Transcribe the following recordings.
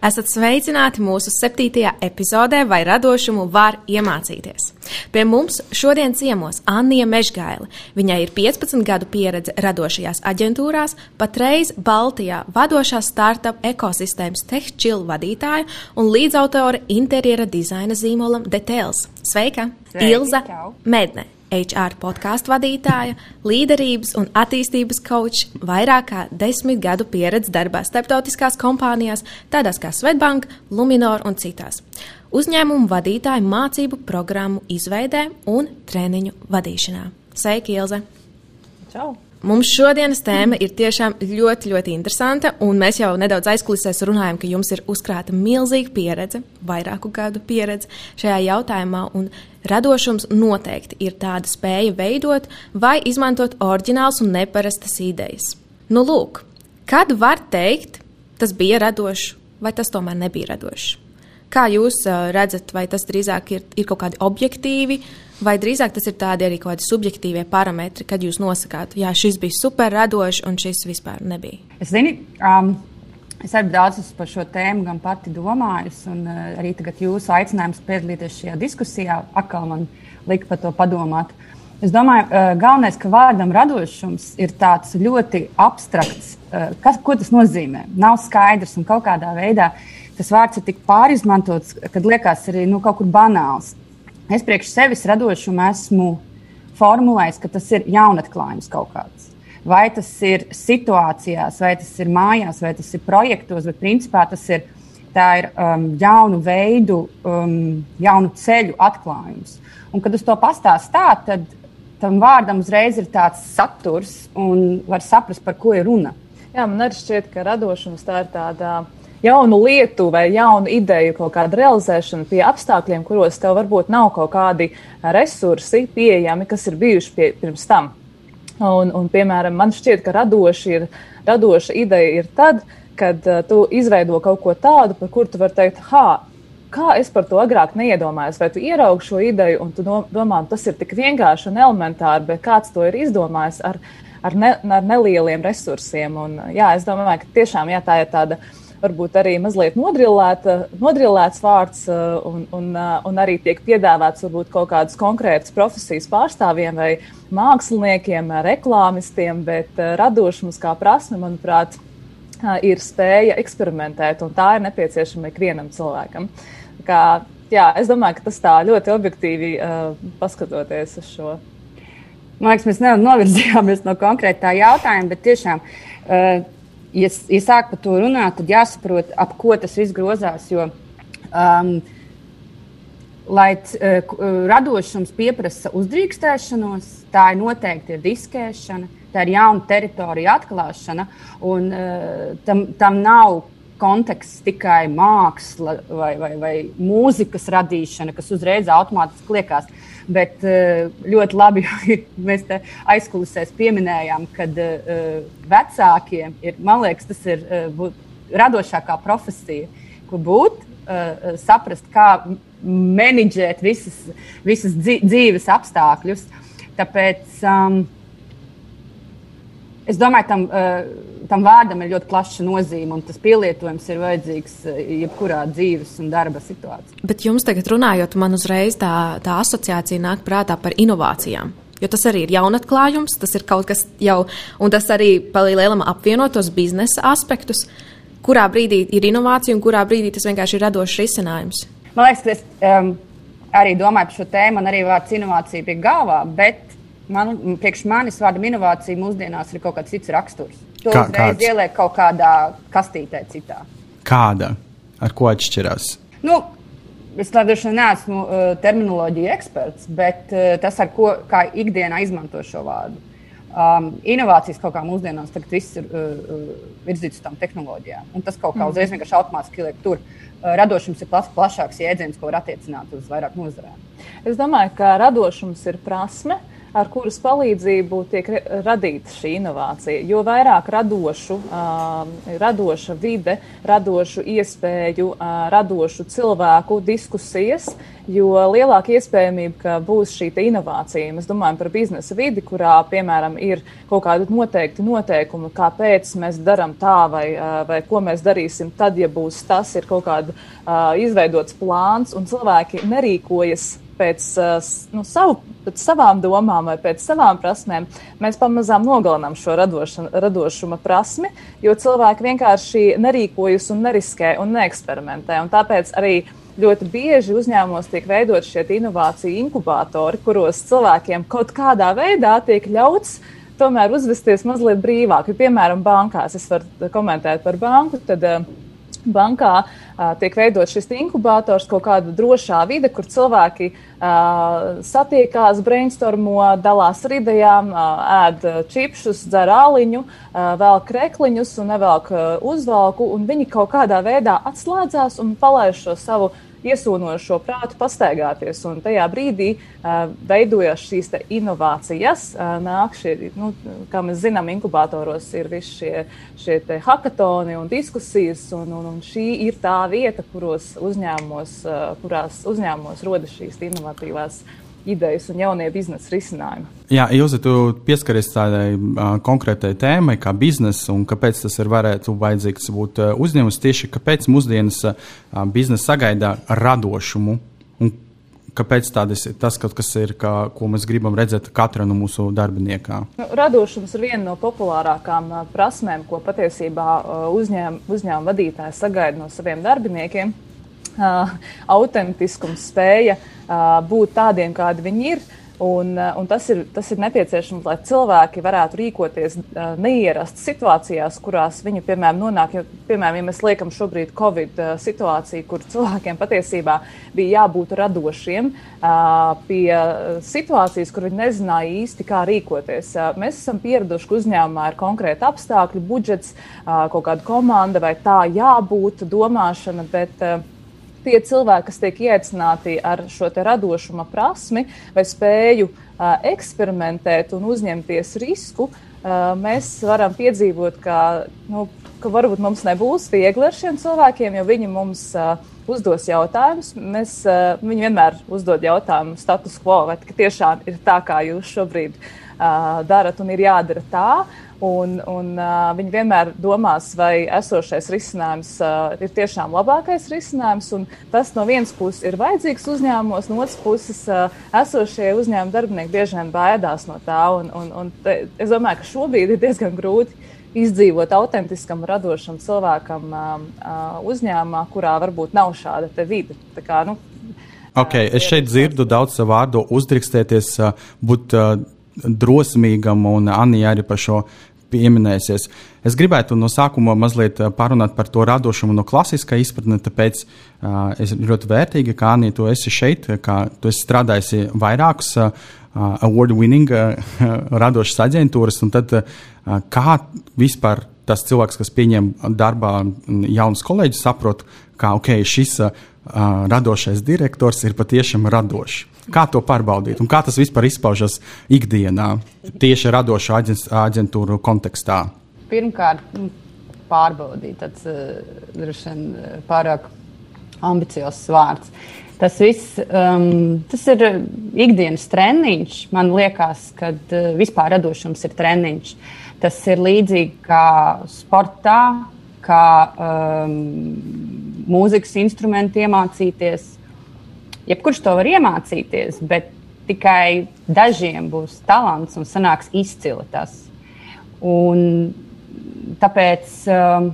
Esat sveicināti mūsu septītajā epizodē, vai radošumu var iemācīties. Pie mums šodien ciemos Anija Mežgaila. Viņai ir 15 gadu pieredze radošajās aģentūrās, patreiz Baltijā vadošā startup ekosistēmas TechChill vadītāja un līdzautore interjera dizaina zīmolam Details. Sveika! Sveiki, Ilza. Medne! HR podkāstu vadītāja, līderības un attīstības kočs, vairāk kā desmit gadu pieredze darbā starptautiskās kompānijās, tādās kā Svetbank, Luminor un citās. Uzņēmumu vadītāju mācību programmu izveidē un treniņu vadīšanā. Sveiki, Ilze! Čau! Mums šodienas tēma ir tiešām ļoti, ļoti interesanta, un mēs jau nedaudz aizkulisēs runājam, ka jums ir uzkrāta milzīga pieredze, vairāku gadu pieredze šajā jautājumā, un radošums noteikti ir tāda spēja veidot vai izmantot oriģināls un neparastas idejas. Nu, lūk, kad var teikt, tas bija radošs, vai tas tomēr nebija radošs? Kā jūs uh, redzat, vai tas drīzāk ir, ir kaut kādi objektīvi, vai drīzāk tas ir tādi arī kādi subjektīvie parametri, kad jūs nosakāt, jā, šis bija super radošs un šis vispār nebija? Es zinu, um, es arī daudz par šo tēmu gan pati domājusi, un uh, arī tagad jūsu aicinājums piedalīties šajā diskusijā atkal man lika par to padomāt. Es domāju, uh, galvenais, ka vārdam radošums ir tāds ļoti abstrakts. Uh, kas, ko tas nozīmē? Nav skaidrs un kaut kādā veidā tas vārds ir tik pārizmantots, kad liekas arī nu, kaut kur banāls. Es priekš sevis radošumu esmu formulējis, ka tas ir jaunatklājums kaut kāds. Vai tas ir situācijās, vai tas ir mājās, vai tas ir projektos, bet principā tas ir, ir um, jaunu veidu, um, jaunu ceļu atklājums. Un, kad uz to pastāst tā, tad tam vārdam uzreiz ir tāds saturs un var saprast, par ko ir runa. Jā, man arī šķiet, ka radošums tā ir tāda jaunu lietu vai jaunu ideju kaut kāda realizēšana pie apstākļiem, kuros tev varbūt nav kaut kādi resursi pieejami, kas ir bijuši pie, pirms tam. Un, un, piemēram, man šķiet, ka radoši ir, radoša ideja ir tad, kad uh, tu izveido kaut ko tādu, par kuru tu vari teikt, ha, kā es par to agrāk neiedomājos, vai tu ieraugi šo ideju un tu domā, tas ir tik vienkārši un elementāri, bet kāds to ir izdomājis ar, ar, ne, ar nelieliem resursiem. Un, jā, es domāju, ka tiešām jā, tā ir tāda varbūt arī mazliet nodrillēts vārds, un, un, un arī tiek piedāvāts varbūt kaut kādas konkrētas profesijas pārstāvjiem vai māksliniekiem, reklāmistiem, bet radošums kā prasme, manuprāt, ir spēja eksperimentēt, un tā ir nepieciešama ikvienam cilvēkam. Kā, jā, es domāju, ka tas tā ļoti objektīvi uh, paskatoties uz šo. Man liekas, mēs novirzījāmies no konkrētā jautājuma, bet tiešām uh, ja, ja sāk par to runāt, tad jāsaprot, ap ko tas viss grozās. Jo, um, lai uh, radošums pieprasa uzdrīkstēšanos, tā ir noteikti ir diskēšana, tā ir jauna teritorija atklāšana, un uh, tam, tam nav konteksts tikai māksla vai, vai, vai mūzikas radīšana, kas uzreiz automātiski liekas. Bet eh, ļoti labi, mēs aizkulisēs pieminējām, ka uh, vecākiem ir, man liekas, tas ir uh, radošākā profesija, kur būt, saprast, kā menedžēt visas, visas dzīves apstākļus. Tāpēc um, es domāju, tam, uh, tam vārdam ir ļoti plaša nozīme, un tas pielietojums ir vajadzīgs uh, jebkurā dzīves un darba situācijā. Bet jums tagad runājot, man uzreiz tā, tā asociācija nāk prātā par inovācijām. Jo tas arī ir jaunatklājums, tas ir kaut kas jau, un tas arī palielinām apvienot tos biznesa aspektus, kurā brīdī ir inovācija un kurā brīdī tas vienkārši ir radošs risinājums. Man liekas, ka es um, arī domāju par šo tēmu, man arī vārds inovācija pie galvā, bet man, priekš manis vārdam inovācija mūsdienās ir kaut kāds cits raksturs. To Kā, uzreiz ieliek kaut kādā kastītē citā. Kāda? Ar ko atšķirās? Nu, es vien neesmu uh, terminoloģija eksperts, bet uh, tas, ar ko ikdienā izmanto šo vārdu. Um, inovācijas kaut kā mūsdienās tagad viss ir uh, uh, virzīts uz tām tehnoloģijām. Un tas kaut kā mm. uzreiz vienkārši automātiski liek tur. Uh, radošums ir plas, plašāks jēdziens, ko var attiecināt uz vairāk nozarēm. Es domāju, ka radošums ir prasme, ar kuras palīdzību tiek radīta šī inovācija. Jo vairāk radošu, radoša vide, radošu iespēju, radošu cilvēku diskusijas, jo lielāka iespējamība, ka būs šī inovācija. Mēs domājam par biznesa vidi, kurā, piemēram, ir kaut kādi noteikti noteikumi, kāpēc mēs darām tā vai, vai ko mēs darīsim tad, ja būs tas, ir kaut kāds uh, izveidots plāns un cilvēki nerīkojas pēc, nu, savu, pēc savām domām vai pēc savām prasmēm, mēs pamazām nogalinām šo radoša, radošuma prasmi, jo cilvēki vienkārši nerīkojas un neriskē un neeksperimentē. Un tāpēc arī ļoti bieži uzņēmumos tiek veidot šie inovāciju inkubatori, kuros cilvēkiem kaut kādā veidā tiek ļauts tomēr uzvesties mazliet brīvāk. Ja, piemēram, bankās es varu komentēt par banku. Tad, bankā tiek veidots šis inkubators, kaut kāda drošā vide, kur cilvēki uh, satiekās, brainstormo, dalās ar idejām, uh, ēd čipšus, dzer āliņu, uh, vēl krekliņus un nevelk uzvalku, un viņi kaut kādā veidā atslēdzās un palaiž šo savu iesūnošo prātu pastaigāties. Un tajā brīdī uh, veidojas šīs inovācijas. Uh, nāk šie, nu, kā mēs zinām, inkubatoros ir visi šie, šie hackathoni un diskusijas. Un, un, un šī ir tā vieta, kuros uzņēmumos, uh, kurās uzņēmumos rodas šīs inovatīvās idejas un jaunie biznesa risinājumi. Jā, Ilze, tu pieskaries tādai uh, konkrētai tēmai, kā biznesa, un kāpēc tas ir varētu vajadzīgs būt uh, uzņēmums tieši kāpēc mūsdienas uh, biznesa sagaida radošumu. Un kāpēc tādas, tas kaut kas ir, kā, ko mēs gribam redzēt katra no mūsu darbiniekā? Nu, radošums ir viena no populārākām prasmēm, ko patiesībā uh, uzņēmuma uzņēm vadītāji sagaida no saviem darbiniekiem. Uh, autentiskums, spēja uh, būt tādiem, kādi viņi ir. Un, un tas, ir, tas ir nepieciešams, lai cilvēki varētu rīkoties neierastas situācijās, kurās viņi, piemēram, nonāk. Jo, piemēram, ja mēs liekam šobrīd Covid situāciju, kur cilvēkiem patiesībā bija jābūt radošiem pie situācijas, kur viņi nezināja īsti, kā rīkoties. Mēs esam pieraduši, ka uzņēmumā ir konkrēti apstākļi, budžets, kaut kāda komanda vai tā jābūt, domāšana. Bet, tie cilvēki, kas tiek ieaicināti ar šo radošuma prasmi vai spēju uh, eksperimentēt un uzņemties risku, uh, mēs varam piedzīvot, ka, nu, ka varbūt mums nebūs viegli ar šiem cilvēkiem, jo viņi mums uh, uzdos jautājumus. Mēs, uh, viņi vienmēr uzdod jautājumu status quo, vai tiešām ir tā, kā jūs šobrīd uh, darat un ir jādara tā. Uh, Un, un, uh, viņi vienmēr domās, vai esošais risinājums uh, ir tiešām labākais risinājums. Tas no vienas puses ir vajadzīgs uzņēmumos, no otras puses uh, esošie uzņēmuma darbinieki bieži vien baidās no tā. Un, un, un te, es domāju, ka šobrīd ir diezgan grūti izdzīvot autentiskam, radošam cilvēkam uh, uh, uzņēmumā, kurā varbūt nav šāda vide. Kā, nu, okay, es šeit dzirdu daudz vārdu uzdrīkstēties, būt drosmīgam, un Anija arī par šo pieminēsies. Es gribētu no sākuma mazliet eh, parunāt par to radošumu no klasiskā izpratne, tāpēc uh, es ļoti vērtīgi, ka Anī, tu esi šeit, ka tu esi strādājusi vairākus uh, award-winning uh, radošas aģentūras, un tad uh, kā vispār tas cilvēks, kas pieņem darbā jaunus kolēģus, saprot, ka okay, šis uh, radošais direktors ir patiešām radošs. Kā to pārbaudīt un kā tas vispār izpaužas ikdienā, tieši radošo aģentūru kontekstā? Pirmkārt, nu, pārbaudīt, tas droši vien pārāk ambiciozs vārds. Tas viss um, tas ir ikdienas treniņš. Man liekas, ka uh, vispār radošums ir treniņš. Tas ir līdzīgi kā sportā, kā um, mūzikas instrumentu iemācīties jebkurš to var iemācīties, bet tikai dažiem būs talants un sanāks izcili tas. Un tāpēc, um,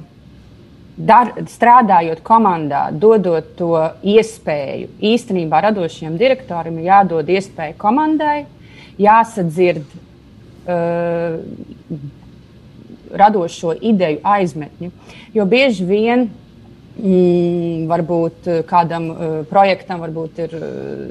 dar, strādājot komandā, dodot to iespēju, īstenībā radošiem direktoriem ir jādod iespēja komandai, jāsadzird uh, radošo ideju aizmetņu. Jo bieži vien Mm, varbūt eh, kādam uh, projektam varbūt ir uh,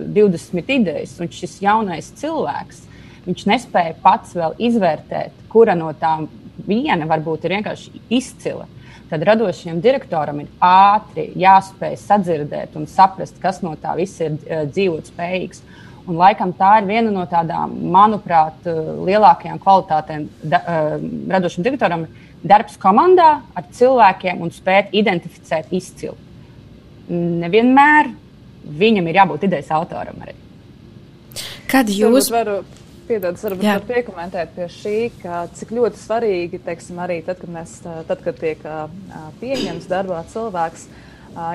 eh, 20 idejas, un šis jaunais cilvēks nespēja pats vēl izvērtēt, kura no tām viena varbūt ir vienkārši izcila. Tad radošajam direktoram ir ātri jāspēj sadzirdēt un saprast, kas no tā visa ir uh, dzīvot spējīgs. Un, laikam tā ir viena no tādām, manuprāt, lielākajām kvalitātēm da, radošam direktoram. Darbs komandā ar cilvēkiem un spēt identificēt izcilu. Nevienmēr viņam ir jābūt idejas autoram arī. Kad jūs varu Piedod, varbūt var piekomentēt pie šī, ka cik ļoti svarīgi, teiksim, arī tad, kad, mēs, tad, kad tiek pieņemts darbā cilvēks,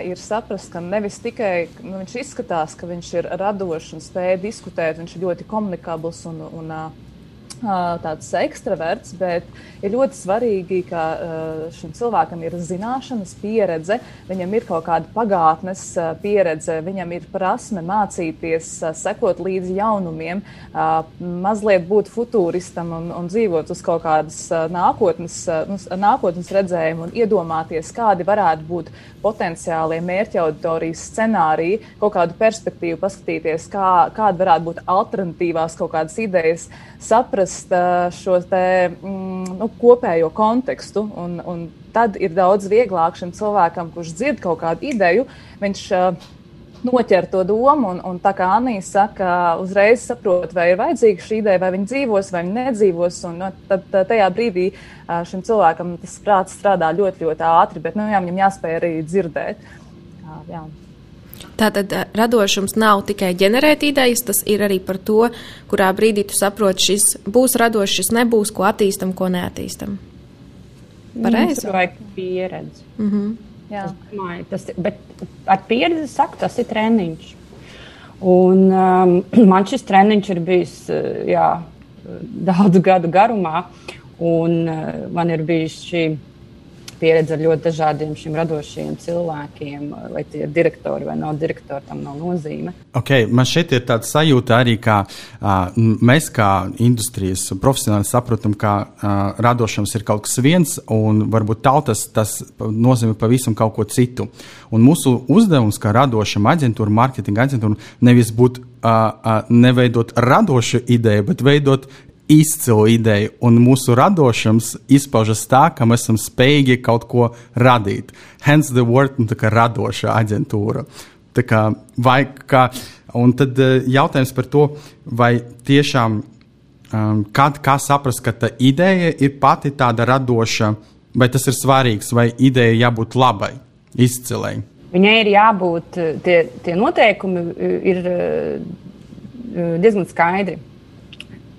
ir saprast, ka nevis tikai nu, viņš izskatās, ka viņš ir radošs un spēj diskutēt, viņš ir ļoti komunikabls un, un, un tāds ekstraverts, bet ir ļoti svarīgi, ka šim cilvēkam ir zināšanas, pieredze, viņam ir kaut kāda pagātnes pieredze, viņam ir prasme mācīties, sekot līdzi jaunumiem, mazliet būt futūristam un, un dzīvot uz kaut kādas nākotnes, nu, nākotnes redzējumu un iedomāties, kādi varētu būt potenciālie mērķa auditorijas scenāriji, kaut kādu perspektīvu paskatīties, kā, kāda varētu būt alternatīvās kaut kādas idejas, saprast šo te, mm, nu, kopējo kontekstu. Un, un tad ir daudz vieglāk šim cilvēkam, kurš dzird kaut kādu ideju, viņš noķer to domu, un, un tā kā Anija saka, uzreiz saprot, vai ir vajadzīga šī ideja, vai viņa dzīvos, vai viņa nedzīvos. Un, nu, tad tajā brīdī šim cilvēkam tas prāts strādā ļoti, ļoti ātri, bet nu, jā, viņam jāspēj arī dzirdēt. Jā. Tātad radošums nav tikai ģenerēt idejas, tas ir arī par to, kurā brīdī tu saproti, šis būs radošs, šis nebūs, ko attīstam, ko neattīstam. Pareizi. Tas vajag pieredzi. Mm -hmm. Jā. Es domāju, tas ir, bet ar pieredzi saku, tas ir treniņš. Un um, man šis treniņš ir bijis jā, daudzu gadu garumā, un uh, man ir bijis šī pieredze ar ļoti dažādiem šiem radošiem cilvēkiem, vai tie ir direktori vai nav direktori, tam nav nozīme. Okay, man šeit ir tāds sajūta arī, ka uh, mēs kā industrijas profesionāli saprotam, ka uh, radošums ir kaut kas viens, un varbūt tautas tas nozīmē pavisam kaut ko citu. Un mūsu uzdevums kā radošam aģentūram, mārketinga aģentūram, nevis būt uh, uh, neveidot radošu ideju, bet veidot izcilu ideju, un mūsu radošums izpaužas tā, ka mēs esam spējīgi kaut ko radīt. Hence the word, nu, tā kā radoša aģentūra. Tā kā, vai kā, un tad eh, jautājums par to, vai tiešām, um, kad, kā saprast, ka tā ideja ir pati tāda radoša, vai tas ir svarīgs, vai ideja jābūt labai, izcilai. Viņai ir jābūt, tie, tie noteikumi ir diezgan skaidri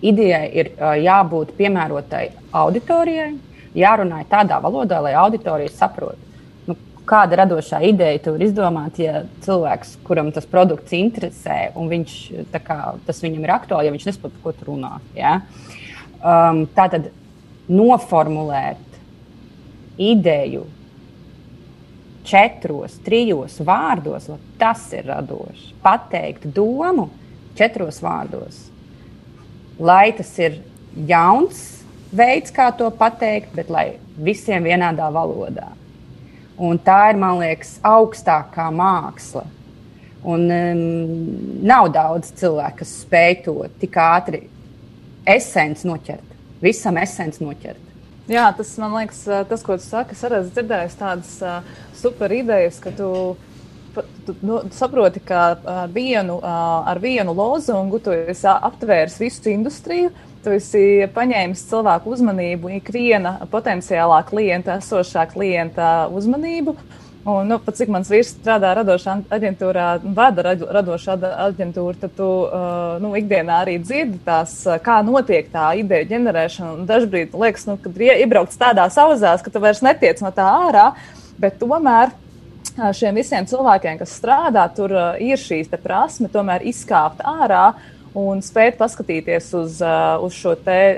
idejai ir jābūt piemērotai auditorijai, jārunā tādā valodā, lai auditorija saprotu. Nu, kāda radošā ideja tu vari izdomāt, ja cilvēks, kuram tas produkts interesē, un viņš, kā, tas viņam ir aktuāli, ja viņš nesaprot, ko tu runā. Ja? Um, tā tad noformulēt ideju četros, trijos vārdos, tas ir radoši. Pateikt domu četros vārdos lai tas ir jauns veids, kā to pateikt, bet lai visiem vienādā valodā. Un tā ir, man liekas, augstākā māksla. Un um, nav daudz cilvēku, kas spēj to tik ātri esens noķert, visam esens noķert. Jā, tas man liekas, tas, ko tu saki, es arī esmu dzirdējis tādas uh, super idejas, ka tu tu nu, saproti, ka ar vienu, ar vienu lozungu tu esi aptvērs visu industriju. Tu esi paņēmis cilvēku uzmanību, ikviena potenciālā klienta, esošā klienta uzmanību. Un, nu, pat cik mans vīrs strādā radošā aģentūrā, vada radošu aģentūru, tad tu uh, nu, ikdienā arī dzirdi tās, kā notiek tā ideja ģenerēšana. Dažbrīd liekas, nu, kad ir iebraukts tādā sauzās, ka tu vairs netiec no tā ārā, bet tomēr šiem visiem cilvēkiem, kas strādā, tur ir šīs prasme tomēr izkāpt ārā un spēt paskatīties uz, uz šo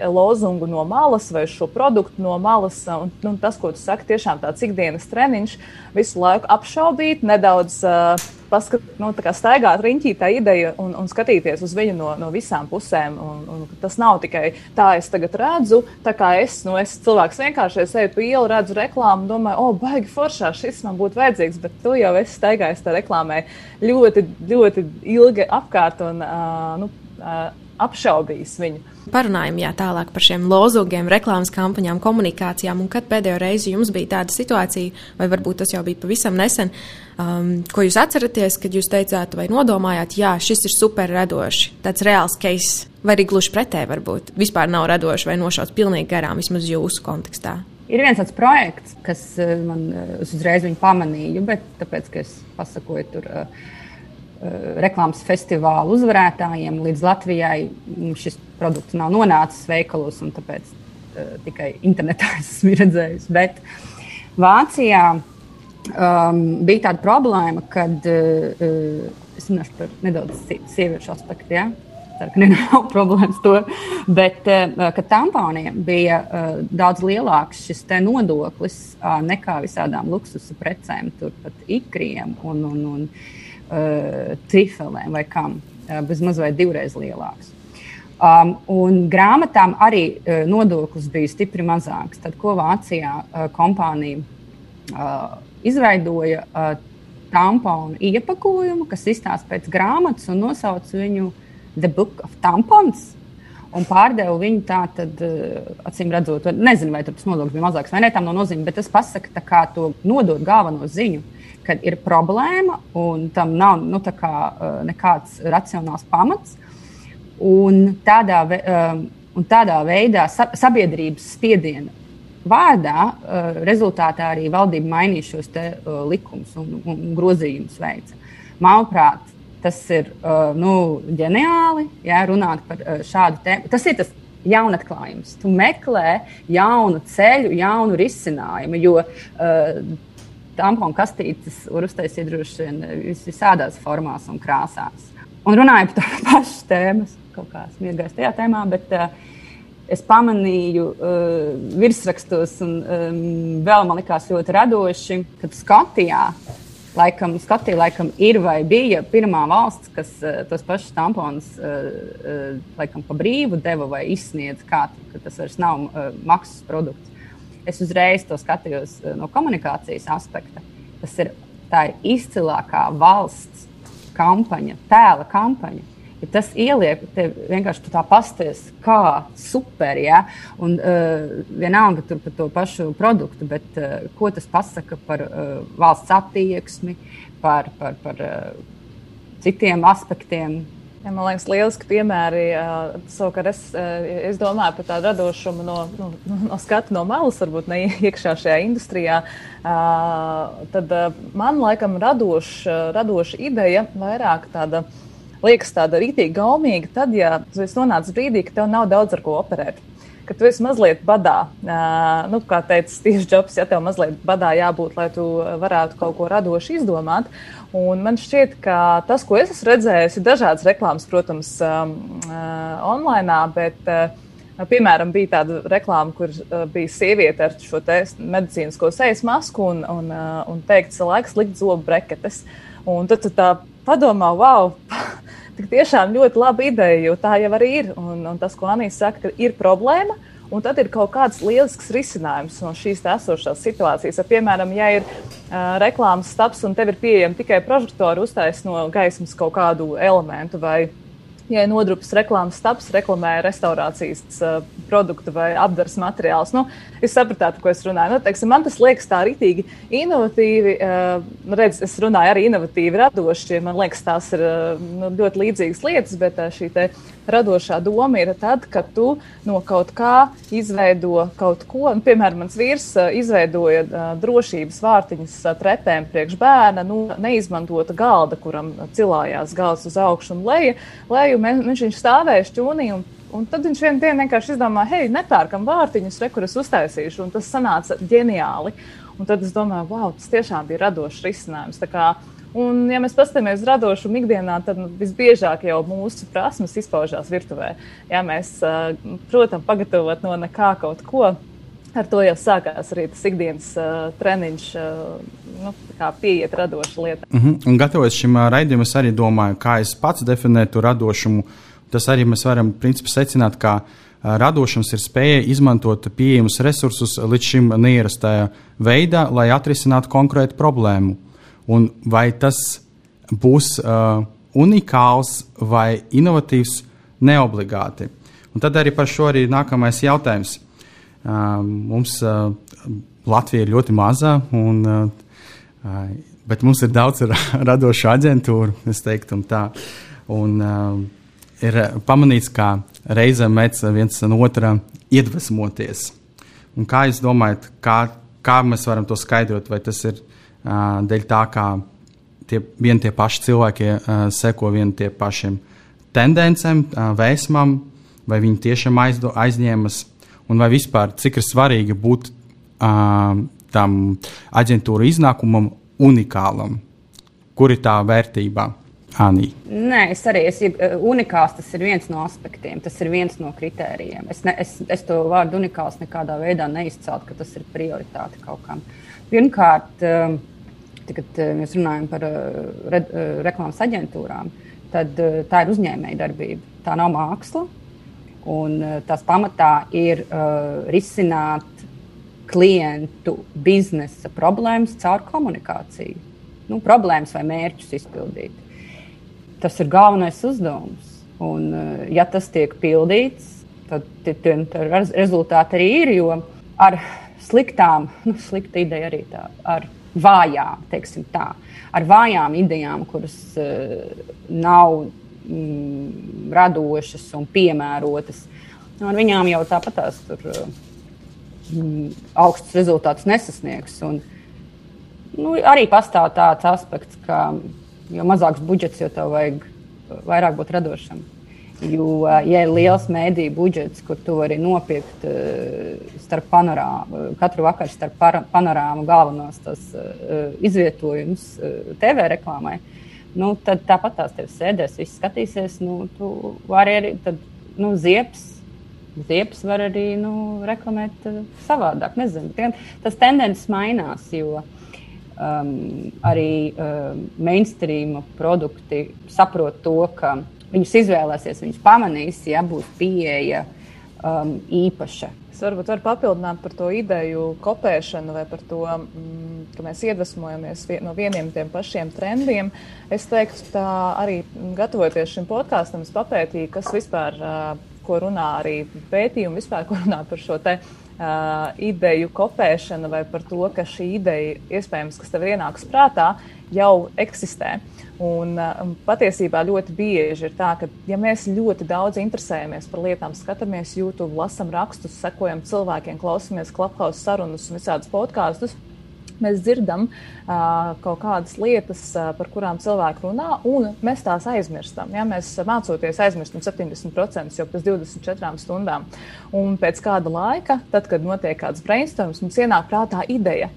lozungu no malas vai šo produktu no malas. Un, nu, tas, ko tu saki, tiešām tāds ikdienas treniņš, visu laiku apšaubīt, nedaudz uh, paskat, nu, staigāt riņķī tā ideja un, un skatīties uz viņu no, no visām pusēm. Un, un tas nav tikai tā, es tagad redzu, tā kā es, nu, es cilvēks vienkārši es eju pa ielu, redzu reklāmu, domāju, o, oh, baigi foršā, šis man būtu vajadzīgs, bet tu jau esi staigājis tā reklāmai ļoti, ļoti ilgi apkārt. Un, uh, nu, uh, apšaubījis viņu. Parunājam jā, tālāk par šiem lozungiem, reklāmas kampaņām, komunikācijām. Un kad pēdējo reizi jums bija tāda situācija, vai varbūt tas jau bija pavisam nesen, um, ko jūs atceraties, kad jūs teicāt vai nodomājāt, jā, šis ir super radoši, tāds reāls case, vai arī gluži pretēji varbūt vispār nav radoši vai nošauts pilnīgi garām, vismaz jūsu kontekstā? Ir viens tāds projekts, kas uh, man uh, uzreiz pamanīja, bet tāpēc, ka es pasakoju tur. Uh, reklāmas festivāla uzvarētājiem līdz Latvijai šis produkts nav nonācis veikalos, un tāpēc uh, tikai internetā esmu redzējis. Bet Vācijā um, bija tāda problēma, kad uh, es runāšu par nedaudz sieviešu aspektu. Ja? Ka nav problēmas to. Bet, uh, tamponiem bija uh, daudz lielāks šis nodoklis uh, nekā visādām luksusa precēm, turpat ikriem un, un, un uh, trifelēm vai kam, uh, bezmaz vai divreiz lielāks. Um, un grāmatām arī uh, nodoklis bija stipri mazāks. Tad, ko Vācijā uh, kompānija uh, izveidoja uh, tamponu iepakojumu, kas izstāsta pēc grāmatas un nosauc viņu The Book of Tampons. Un pārdevu viņu tā, tad, uh, acīm redzot, nezinu, vai tas nodoklis bija mazāks vai ne, tam nav nozīme, bet tas pasaka, kā to nodot galveno ziņu kad ir problēma un tam nav nu, kā, nekāds racionāls pamats. Un tādā, un tādā veidā sabiedrības spiediena vārdā rezultātā arī valdība mainīja šos likumus un, un grozījumus veica. Manuprāt, tas ir nu, ģeniāli jā, runāt par šādu tēmu. Tas ir tas jaunatklājums. Tu meklē jaunu ceļu, jaunu risinājumu, jo uh, tamponu kastītes var uztaisīt droši vien vis, visādās formās un krāsās. Un runāju par tādu pašu tēmu, kaut kā smiegais tajā tēmā, bet uh, es pamanīju uh, virsrakstos, un um, vēl man likās ļoti radoši, kad Skotijā. Laikam, Skotija laikam ir vai bija pirmā valsts, kas uh, tos pašus tamponus uh, uh, laikam pa brīvu deva vai izsniedz, kā tas vairs nav uh, maksas produkts es uzreiz to skatījos eh, no komunikācijas aspekta. Tas ir, ir izcilākā valsts kampaņa, tēla kampaņa. Ja tas ieliek, tev vienkārši tā pasties, kā super, ja? un uh, vienalga tur par to pašu produktu, bet uh, ko tas pasaka par uh, valsts attieksmi, par, par, par uh, citiem aspektiem, Ja, man liekas, lieliski piemēri. Savukārt, es, es domāju par tādu radošumu no, no, no skatu no malas, varbūt ne iekšā šajā industrijā. Tad man laikam radoša, radoša ideja vairāk tāda. Liekas tāda rītīgi gaumīga, tad, ja tu nonāc brīdī, ka tev nav daudz ar ko operēt ka tu esi mazliet badā. Uh, nu, kā teica Steve's Jobs, ja tev mazliet badā jābūt, lai tu varētu kaut ko radoši izdomāt. Un man šķiet, ka tas, ko es esmu redzējis, ir dažādas reklāmas, protams, um, uh, online, bet, uh, piemēram, bija tāda reklāma, kur uh, bija sieviete ar šo medicīnisko sejas masku un, un, uh, un teikts, laiks likt zobu breketes. Un tad tu tā padomā, wow! tik tiešām ļoti laba ideja, jo tā jau arī ir. Un, un tas, ko Anīs saka, ka ir problēma. Un tad ir kaut kāds lielisks risinājums no šīs esošās situācijas. Ja, piemēram, ja ir reklāmas stāsts un tev ir pieejama tikai prožektori, uztaisīt no gaismas kaut kādu elementu vai ja nodrupas reklāmas stāsts reklamē restaurācijas uh, produktu vai apgādes materiālus. Nu, es sapratu, ko es runāju. Nu, teiksim, man tas liekas tā rītīgi inovatīvi. Uh, redz, es runāju arī inovatīvi, radoši. Man liekas, tās ir uh, nu, ļoti līdzīgas lietas, bet šī radošā doma ir tad, kad tu no kaut kā izveido kaut ko. Un, piemēram, mans vīrs uh, izveidoja uh, drošības vārtiņus uh, trepēm priekš bērna, nu, neizmantota galda, kuram cilājās galds uz augšu un leju. leju viņš, viņš stāvēja šķūnī. Un, un tad viņš vienā dienā vienkārši izdomāja, hei, nepērkam vārtiņus, re, kurus uztaisīšu. Un tas sanāca ģeniāli. Un tad es domāju, wow, tas tiešām bija radošs risinājums. Un, ja mēs paskatāmies uz radošumu ikdienā, tad nu, visbiežāk jau mūsu prasmes izpaužās virtuvē. Ja mēs, protams, pagatavot no nekā kaut ko, ar to jau sākās arī tas ikdienas uh, treniņš, uh, nu, kā pieiet radoša lieta. Mm -hmm. Un gatavoties šim uh, raidījumam, es arī domāju, kā es pats definētu radošumu. Tas arī mēs varam principā secināt, ka uh, radošums ir spēja izmantot pieejamus resursus līdz šim neierastajā veidā, lai atrisinātu konkrētu problēmu. Un vai tas būs uh, unikāls vai inovatīvs, neobligāti. Un tad arī par šo arī nākamais jautājums. Mums Latvija ir ļoti maza, un, bet mums ir daudz radošu aģentūru, es teiktu, un tā. Un, ir pamanīts, ka reizēm mēdz viens no otra iedvesmoties. Un kā jūs domājat, kā, kā mēs varam to skaidrot? Vai tas ir uh, dēļ tā, ka tie vien tie paši cilvēki uh, seko vien tie pašiem tendencēm, uh, vēsmam, vai viņi tiešām aizdo, aizņemas, un vai vispār cik ir svarīgi būt uh, tam aģentūra iznākumam unikālam, kur ir tā vērtība. Anī. Nē, es arī esmu unikāls. Tas ir viens no aspektiem, tas ir viens no kritērijiem. Es, ne, es, es to vārdu unikāls nekādā veidā neizceltu, ka tas ir prioritāte kaut kam. Pirmkārt, kad mēs runājam par re, reklāmas aģentūrām, tad tā ir uzņēmēja darbība. Tā nav māksla. Un tās pamatā ir uh, risināt klientu biznesa problēmas caur komunikāciju. Nu, problēmas vai mērķus izpildīt. Tas ir galvenais uzdevums. Un, uh, ja tas tiek pildīts, tad tie rezultāti arī ir. Jo ar sliktām, nu, slikta ideja arī tā, ar vājām, teiksim tā, ar vājām idejām, kuras uh, nav mm, radošas un piemērotas. Nu, ar viņām jau tāpat tās tur mm, augstus rezultātus nesasniegs. Un, nu, arī pastāv tāds aspekts, ka jo mazāks budžets, jo tev vajag vairāk būt radošam. Jo, ja ir liels mēdīņu budžets, kur tu vari nopirkt starp panorāmu, katru vakaru starp panorāmu galvenos tas, izvietojumus TV reklāmai, nu, tad tāpat tās tev sēdēs, viss skatīsies. Nu, tu vari arī, tad, nu, ziepes. Ziepes var arī nu, reklamēt savādāk. Nezinu, tas tendences mainās, jo um, arī um, mainstream produkti saprot to, ka viņus izvēlēsies, viņus pamanīs, ja būs pieeja um, īpaša Es varbūt varu papildināt par to ideju kopēšanu vai par to, mm, ka mēs iedvesmojamies no vieniem tiem pašiem trendiem. Es teiktu, tā arī gatavoties šim podkāstam, es papētīju, kas vispār, ko runā arī pētījumi, vispār, ko runā par šo te uh, ideju kopēšanu vai par to, ka šī ideja, iespējams, kas tev ienāks prātā, jau eksistē. Un, um, patiesībā ļoti bieži ir tā, ka, ja mēs ļoti daudz interesējamies par lietām, skatāmies YouTube, lasām rakstus, sekojam cilvēkiem, klausāmies klapkausa sarunas un visādus podkāstus, mēs dzirdam uh, kaut kādas lietas, uh, par kurām cilvēki runā, un mēs tās aizmirstam. Ja? Mēs mācoties aizmirstam 70% jau pēc 24 stundām. Un pēc kāda laika, tad, kad notiek kāds brainstorms, mums ienāk prātā ideja.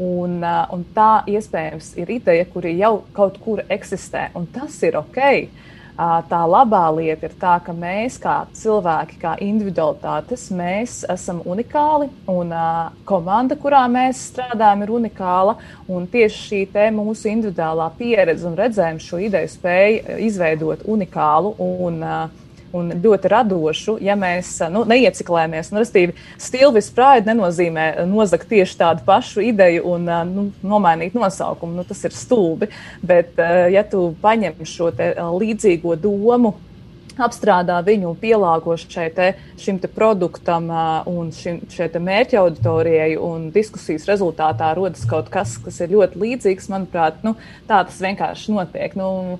Un, uh, un tā iespējams ir ideja, kura jau kaut kur eksistē, un tas ir ok. Uh, Tā labā lieta ir tā, ka mēs, kā cilvēki, kā individualitātes, mēs esam unikāli un uh, komanda, kurā mēs strādājam, ir unikāla. Tieši šī mūsu individuālā pieredze un redzējums šo ideju spēja izveidot unikālu un uh, un ļoti radošu, ja mēs nu, neieciklējamies. Nu, Restīvi, stilvis pride nenozīmē nozagt tieši tādu pašu ideju un nu, nomainīt nosaukumu. Nu, tas ir stulbi. Bet, ja tu paņem šo līdzīgo domu, apstrādā viņu un pielāgo te, šim te produktam un šim, šai mērķa auditorijai, diskusijas rezultātā rodas kaut kas, kas ir ļoti līdzīgs. Manuprāt, nu, tā tas vienkārši notiek. Nu,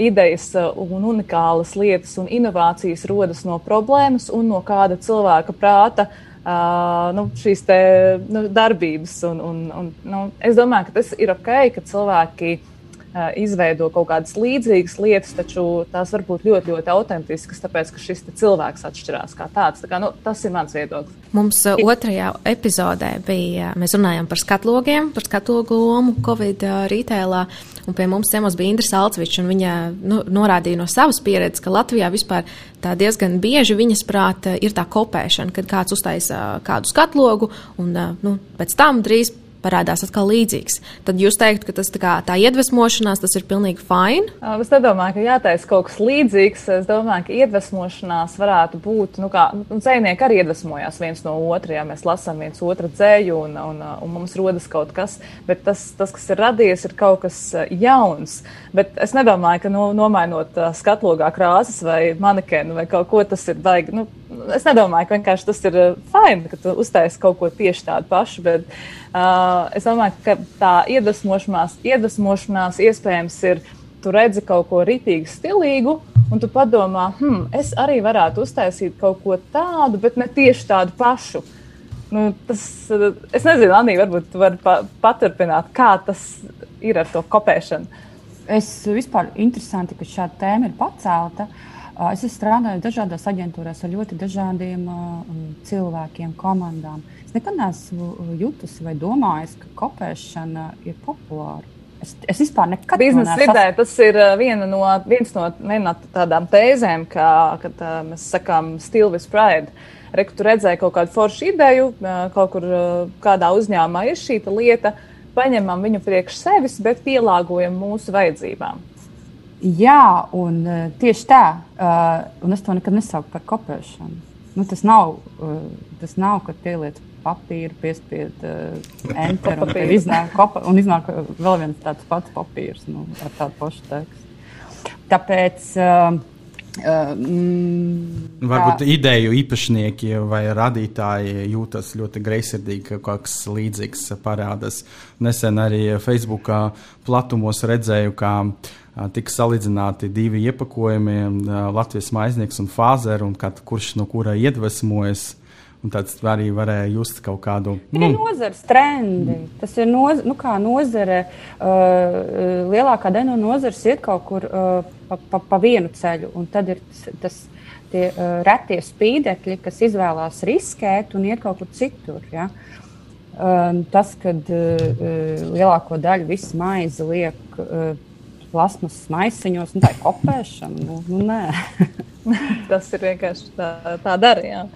idejas un unikālas lietas un inovācijas rodas no problēmas un no kāda cilvēka prāta. Uh, nu, šīs te, nu, darbības. Un, un, un, nu, es domāju, ka tas ir ok, ka cilvēki uh, izveido kaut kādas līdzīgas lietas, taču tās var būt ļoti, ļoti autentiskas, tāpēc ka šis cilvēks atšķirās kā tāds. Tā kā, nu, tas ir mans viedoklis. Mums otrajā epizodē bija, mēs runājām par skatlogiem, par skatlogu lomu Covid rītēlā, un pie mums ciemos bija Indra Salceviča, un viņa nu, norādīja no savas pieredzes, ka Latvijā vispār tā diezgan bieži viņas prāta ir tā kopēšana, kad kāds uztaisa kādu skatlogu, un nu, pēc tam drīz parādās atkal līdzīgs. Tad jūs teiktu, ka tas tā, kā, tā iedvesmošanās tas ir pilnīgi fini. Es nedomāju, ka jātaisa kaut kas līdzīgs. Es domāju, ka iedvesmošanās varētu būt, nu, kā nu, dzinieki arī iedvesmojās viens no otra, ja mēs lasām viens otru dzēju un, un, un mums rodas kaut kas, bet tas, tas, kas ir radies, ir kaut kas jauns. Bet es nedomāju, ka nu, nomainot skatlogā krāsas vai manekenu vai kaut ko tas ir baigi. Nu, es nedomāju, ka vienkārši tas ir fini, ka tu uztaisi kaut ko tieši tādu pašu. Bet, uh, Uh, es domāju, ka tā iedvesmošanās, iedvesmošanās iespējams ir, tu redzi kaut ko rītīgi stilīgu, un tu padomā, hmm, es arī varētu uztaisīt kaut ko tādu, bet ne tieši tādu pašu. Nu, tas, es nezinu, Anī, varbūt tu vari pa, paturpināt, kā tas ir ar to kopēšanu. Es vispār interesanti, ka šāda tēma ir pacelta. Es strādāju dažādās aģentūrās ar ļoti dažādiem uh, cilvēkiem, komandām. Uh, Es nekad neesmu uh, jutusi vai domājis, ka kopēšana ir populāra. Es, es vispār nekad biznesa vidē tas ir uh, viena no, viens no, viena no tādām tēzēm, kā, kad uh, mēs sakām, still with pride. Reku tu redzēji kaut kādu foršu ideju, kaut kur kādā uzņēmumā ir šī lieta, paņemam viņu priekš sevis, bet pielāgojam mūsu vajadzībām. Jā, un tieši tā, un es to nekad nesaucu par kopēšanu. Nu, tas, nav, tas nav, ka pieliec papīru, piespied uh, enter un, iznāk, kopa, un iznāk vēl viens tāds pats papīrs nu, ar tādu pašu tekstu. Tāpēc. Uh, mm, Varbūt tā. ideju īpašnieki vai radītāji jūtas ļoti greizsirdīgi, ka kaut kas līdzīgs parādās. Nesen arī Facebookā platumos redzēju, kā tika salīdzināti divi iepakojumi - Latvijas maiznieks un Fāzera, un kurš no kura iedvesmojas. Un tāds arī varēja just kaut kādu. Nu, ir nozares trendi. Tas ir noz, nu kā nozare. Uh, lielākā daļa no nozares iet kaut kur uh, pa, pa, pa vienu ceļu. Un tad ir tas, tas tie uh, retie spīdekļi, kas izvēlās riskēt un iet kaut kur citur. Ja? Uh, tas, kad uh, lielāko daļu visu maizi liek uh, plasmas maisiņos, nu, tā ir kopēšana. Nu, nu, tas ir vienkārši tā, tā darījām.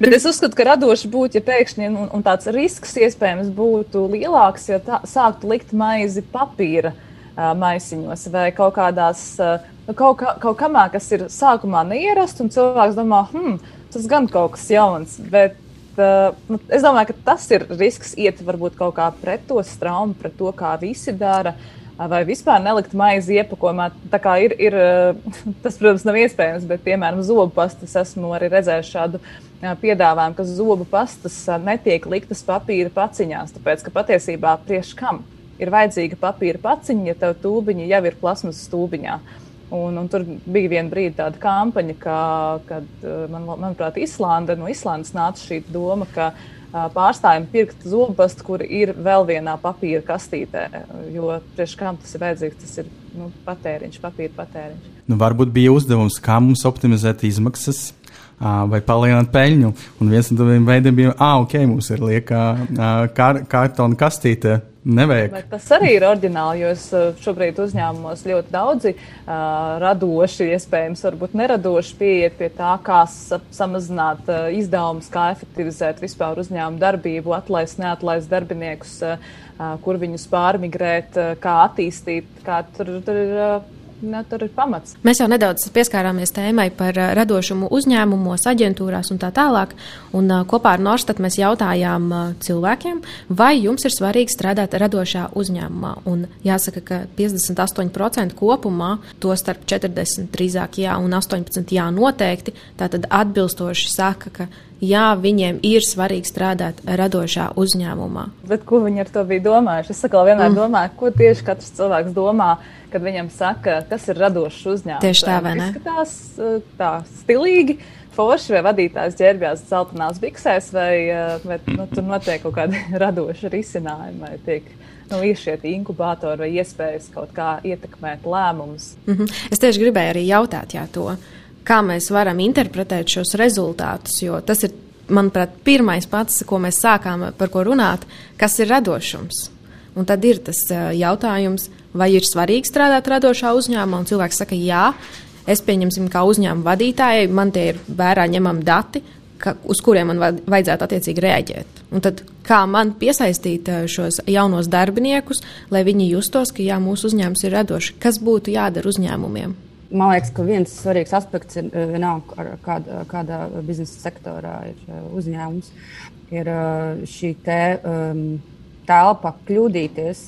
Bet es uzskatu, ka radoši būtu, ja pēkšņi un, un tāds risks iespējams būtu lielāks, ja tā, sāktu likt maizi papīra uh, maisiņos vai kaut kādās, uh, kaut, kā, kaut kamā, kas ir sākumā neierasts, un cilvēks domā, hmm, tas gan kaut kas jauns. Bet, uh, es domāju, ka tas ir risks iet varbūt kaut kā pret to straumu, pret to, kā visi dara. Vai vispār nelikt maizi iepakojumā. Tā kā ir, ir tas, protams, nav iespējams, bet, piemēram, zobu pastas esmu arī redzējis šādu uh, piedāvājumu, ka zobu pastas netiek liktas papīra paciņās, tāpēc ka patiesībā priekš kam ir vajadzīga papīra paciņa, ja tev tūbiņa jau ir plasmas stūbiņā. Un, un tur bija viena brīdi tāda kampaņa, ka, kad, man, manuprāt, Islanda, no Islandes nāca šī doma, ka pārstājam pirkt zobu pastu, kur ir vēl vienā papīra kastītē. Jo priekš kam tas ir vajadzīgs, tas ir nu, patēriņš, papīra patēriņš. Nu, varbūt bija uzdevums, kā mums optimizēt izmaksas vai palielināt peļņu. Un viens no tādiem veidiem bija, ah, ok, mums ir lieka kar kartona kastīte. Nevajag. Bet tas arī ir oriģināli, jo es šobrīd uzņēmumos ļoti daudzi uh, radoši, iespējams, varbūt neradoši pieiet pie tā, kā sa samazināt uh, izdevumus, kā efektivizēt vispār uzņēmumu darbību, atlaist, neatlaist darbiniekus, uh, kur viņus pārmigrēt, uh, kā attīstīt, kā tur, tur ir. Uh, ne, tur ir pamats. Mēs jau nedaudz pieskārāmies tēmai par radošumu uzņēmumos, aģentūrās un tā tālāk. Un, kopā ar Norstat mēs jautājām cilvēkiem, vai jums ir svarīgi strādāt radošā uzņēmumā. Un jāsaka, ka 58% kopumā, to starp 40 drīzāk jā un 18 jā noteikti, tātad atbilstoši saka, ka jā, viņiem ir svarīgi strādāt radošā uzņēmumā. Bet ko viņi ar to bija domājuši? Es saku, vienmēr mm. domāju, ko tieši katrs cilvēks domā, kad viņam saka, kas ir radošs uzņēmums. Tieši tā, vai ne? Izskatās tā stilīgi. Forši vai vadītājs ģērbjās zeltainās biksēs, vai, vai nu, tur notiek kaut kādi radoši risinājumi, vai tiek nu, ir šie inkubatori vai iespējas kaut kā ietekmēt lēmumus. Mm -hmm. Es tieši gribēju arī jautāt jā, to kā mēs varam interpretēt šos rezultātus, jo tas ir, manuprāt, pirmais pats, ko mēs sākām par ko runāt, kas ir radošums. Un tad ir tas jautājums, vai ir svarīgi strādāt radošā uzņēmumā, un cilvēks saka, jā, es pieņemsim, kā uzņēmuma vadītājai, man tie ir vērā ņemami dati, ka, uz kuriem man vajadzētu attiecīgi reaģēt. Un tad kā man piesaistīt šos jaunos darbiniekus, lai viņi justos, ka jā, mūsu uzņēmums ir radošs, kas būtu jādara uzņēmumiem? Man liekas, ka viens svarīgs aspekts ir vienalga, kādā, kādā biznesa sektorā ir uzņēmums, ir šī te, um, telpa kļūdīties,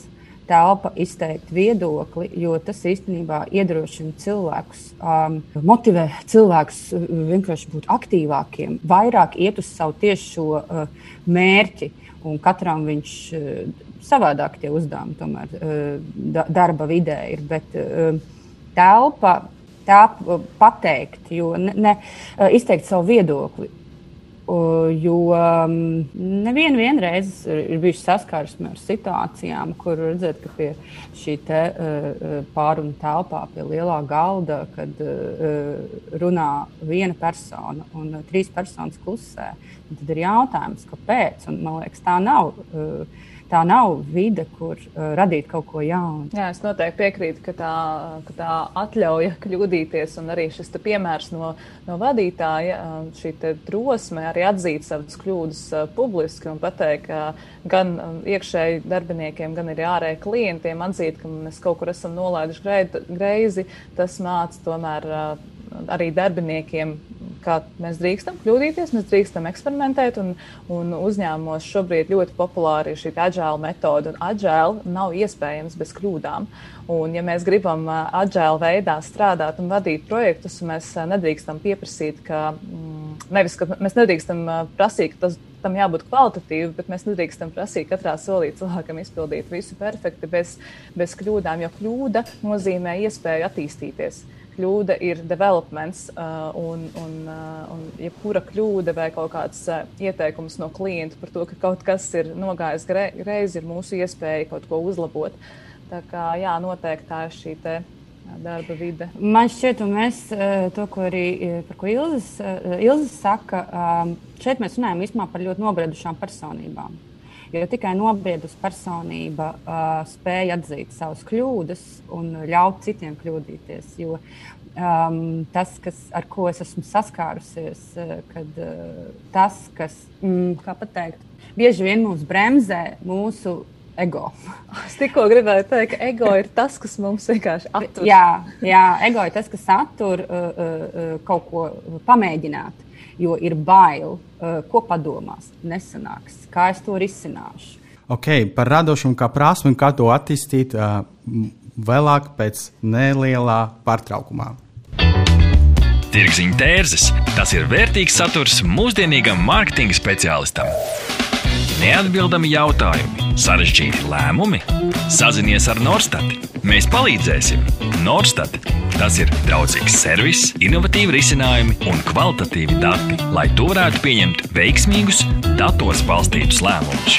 telpa izteikt viedokli, jo tas īstenībā iedrošina cilvēkus, um, motivē cilvēkus vienkārši būt aktīvākiem, vairāk iet uz savu tieši šo uh, mērķi, un katram viņš uh, savādāk tie uzdevumi tomēr uh, darba vidē ir. Bet, uh, telpa tā pateikt, jo ne, ne, izteikt savu viedokli. Jo um, nevienu vienreiz ir bijusi saskarsme ar situācijām, kur redzēt, ka pie šī te, uh, pārunu telpā, pie lielā galda, kad uh, runā viena persona un trīs personas klusē, tad ir jautājums, kāpēc. Un, man liekas, tā nav. Uh, tā nav vide, kur uh, radīt kaut ko jaunu. Jā, es noteikti piekrītu, ka tā, ka tā atļauja kļūdīties, un arī šis piemērs no, no vadītāja, uh, šī drosme arī atzīt savas kļūdas uh, publiski un pateikt, ka gan um, iekšēji darbiniekiem, gan arī ārēji klientiem atzīt, ka mēs kaut kur esam nolaiduši greizi, tas māca tomēr uh, arī darbiniekiem kā mēs drīkstam kļūdīties, mēs drīkstam eksperimentēt. Un, un uzņēmumos šobrīd ļoti populāra ir šī agile metode, un agile nav iespējams bez kļūdām. Un, ja mēs gribam agile veidā strādāt un vadīt projektus, mēs nedrīkstam pieprasīt, ka, mm, nevis, ka mēs nedrīkstam prasīt, ka tas tam jābūt kvalitatīvam, bet mēs nedrīkstam prasīt katrā solī cilvēkam izpildīt visu perfekti bez, bez kļūdām, jo kļūda nozīmē iespēju attīstīties kļūda ir developments, uh, un, un, uh, un jebkura kļūda vai kaut kāds uh, ieteikums no klienta par to, ka kaut kas ir nogājis greizi, ir mūsu iespēja kaut ko uzlabot. Tā kā jā, noteikti tā ir šī. Darba vide. Man šķiet, un mēs to, ko arī par ko Ilzas, Ilzas saka, um, šeit mēs runājam īstenībā par ļoti nobriedušām personībām. Jo tikai nobriedusi personība uh, spēja atzīt savas kļūdas un ļaut citiem kļūdīties. Jo um, tas, kas, ar ko es esmu saskārusies, uh, kad uh, tas, kas, mm, kā pateikt, bieži vien mūs bremzē, mūsu ego. Es tikko gribēju teikt, ka ego ir tas, kas mums vienkārši attur. Jā, jā ego ir tas, kas attur uh, uh, kaut ko pamēģināt jo ir bail, uh, ko padomās, nesanāks, kā es to risināšu. Okay, par radošumu kā prasmi un kā to attīstīt uh, vēlāk, pēc nelielā pārtraukumā. Tirziņa tērzes - tas ir vērtīgs saturs mūsdienīgam mārketinga speciālistam. Neatbildami jautājumi, sarežģīti lēmumi. Sazinies ar Norstati. Mēs palīdzēsim. Norstat Tas ir draudzīgs servis, innovatīvi risinājumi un kvalitatīvi dati, lai tu varētu pieņemt veiksmīgus, datos balstītus lēmumus.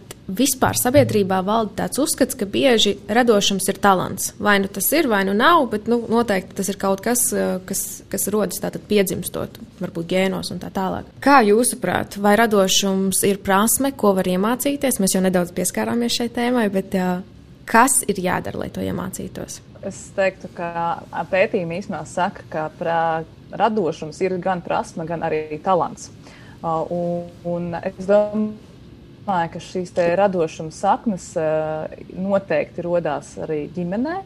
vispār sabiedrībā valda tāds uzskats, ka bieži radošums ir talants. Vai nu tas ir, vai nu nav, bet nu, noteikti tas ir kaut kas, eh, kas, kas rodas tātad piedzimstot, varbūt gēnos un tā tālāk. Kā jūsuprāt, vai radošums ir prasme, ko var iemācīties? Mēs jau nedaudz pieskārāmies šai tēmai, bet uh, kas ir jādara, lai to iemācītos? Es teiktu, ka pētījumi īstenībā saka, ka pra, radošums ir gan prasme, gan arī talants. Uh, un, un es domāju, ka šīs radošuma saknes uh, noteikti radās arī ģimenē.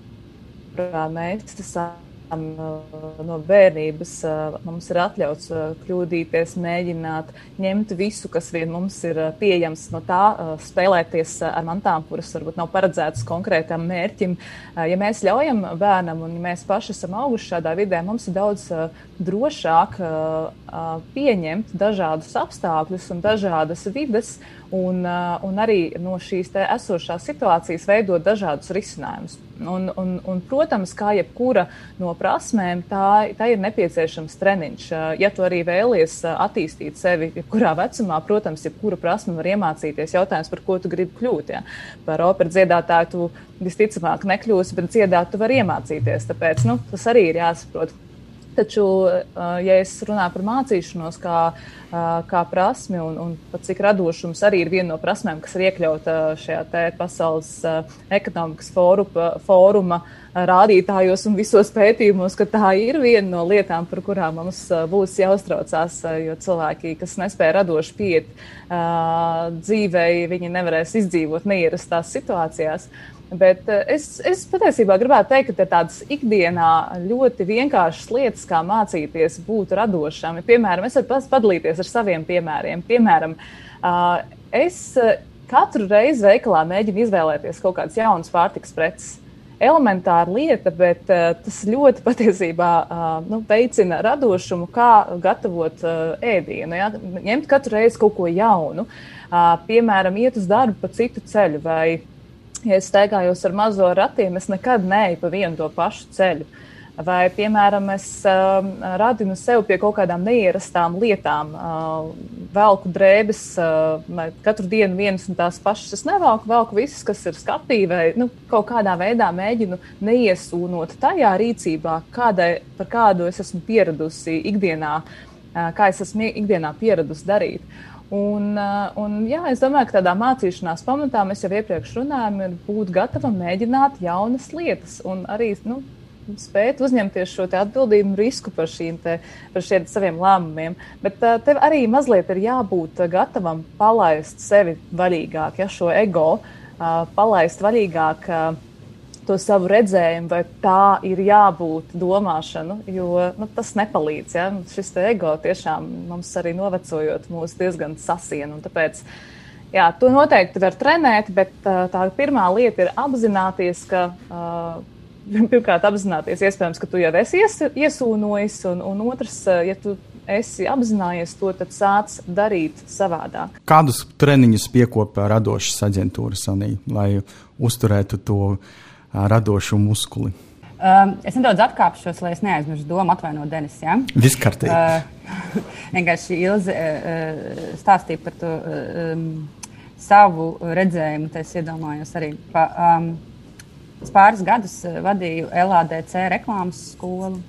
Mēs esam no bērnības mums ir atļauts kļūdīties, mēģināt ņemt visu, kas vien mums ir pieejams no tā, spēlēties ar mantām, kuras varbūt nav paredzētas konkrētam mērķim. Ja mēs ļaujam bērnam un ja mēs paši esam auguši šādā vidē, mums ir daudz drošāk pieņemt dažādus apstākļus un dažādas vides un, un arī no šīs esošās situācijas veidot dažādus risinājumus. Un, un, un, protams, kā jebkura no prasmēm, tā, tā ir nepieciešams treniņš. Ja tu arī vēlies attīstīt sevi, jebkurā vecumā, protams, jebkura prasme var iemācīties. Jautājums, par ko tu gribi kļūt. Ja? Par operas dziedātāju tu visticamāk nekļūsi, bet dziedāt tu vari iemācīties. Tāpēc nu, tas arī ir jāsaprot. Taču, ja es runāju par mācīšanos, kā, kā prasmi, un, un pat cik radošums arī ir viena no prasmēm, kas ir iekļauta šajā pasaules ekonomikas fóruma, fóruma rādītājos un visos pētījumos, ka tā ir viena no lietām, par kurām mums būs jāuztraucās. Jo cilvēki, kas nespēja radoši pieiet dzīvei, viņi nevarēs izdzīvot neierastās situācijās. Bet eh, es, es patiesībā gribētu teikt, ka tādas ikdienā ļoti vienkāršas lietas, kā mācīties būt radošam. Piemēram, es varu padalīties ar saviem piemēriem. Piemēram, es katru reizi veikalā mēģinu izvēlēties kaut kādas jaunas pārtikas preces. Elementāra lieta, bet uh, tas ļoti patiesībā uh, nu, veicina radošumu, kā gatavot uh, ēdienu. Ja? Ņemt katru reizi kaut ko jaunu, uh, piemēram, iet uz darbu pa citu ceļu vai ja es staigājos ar mazo ratiem, es nekad neeju pa vienu to pašu ceļu. Vai, piemēram, es uh, radinu sev pie kaut kādām neierastām lietām, uh, velku drēbes, uh, katru dienu vienas un tās pašas. Es nevelku, velku visas, kas ir skapī, vai nu, kaut kādā veidā mēģinu neiesūnot tajā rīcībā, kādai, par kādu es esmu pieradusi ikdienā, uh, kā es esmu ikdienā pieradusi darīt. Uh, Un, uh, un, jā, es domāju, ka tādā mācīšanās pamatā mēs jau iepriekš runājām, ir būt gatavam mēģināt jaunas lietas un arī nu, spēt uzņemties šo atbildību un risku par, te, par šiem saviem lēmumiem. Bet uh, tev arī mazliet ir jābūt gatavam palaist sevi vaļīgāk, ja šo ego uh, palaist vaļīgāk. To savu redzējumu, vai tā ir jābūt domāšanu, jo nu, tas nepalīdz. Ja? Šis ego tiešām mums arī novecojot mūs diezgan sasien. Tāpēc jā, to noteikti var trenēt, bet tā pirmā lieta ir apzināties, ka. Uh, Pirmkārt, apzināties, iespējams, ka tu jau esi ies, iesūnojis, un, un otrs, ja tu esi apzinājies to, tad sāc darīt savādāk. Kādus treniņus piekopā radošas aģentūras, Anī, lai uzturētu to uh, radošu muskuli. Um, es nedaudz atkāpšos, lai es neaizmirstu domu, atvainot Denis. Ja? Viss kārtībā. Uh, vienkārši Ilze uh, stāstīja par to um, savu redzējumu, tad es iedomājos arī. Pa, um, es pāris gadus vadīju LADC reklāmas skolu.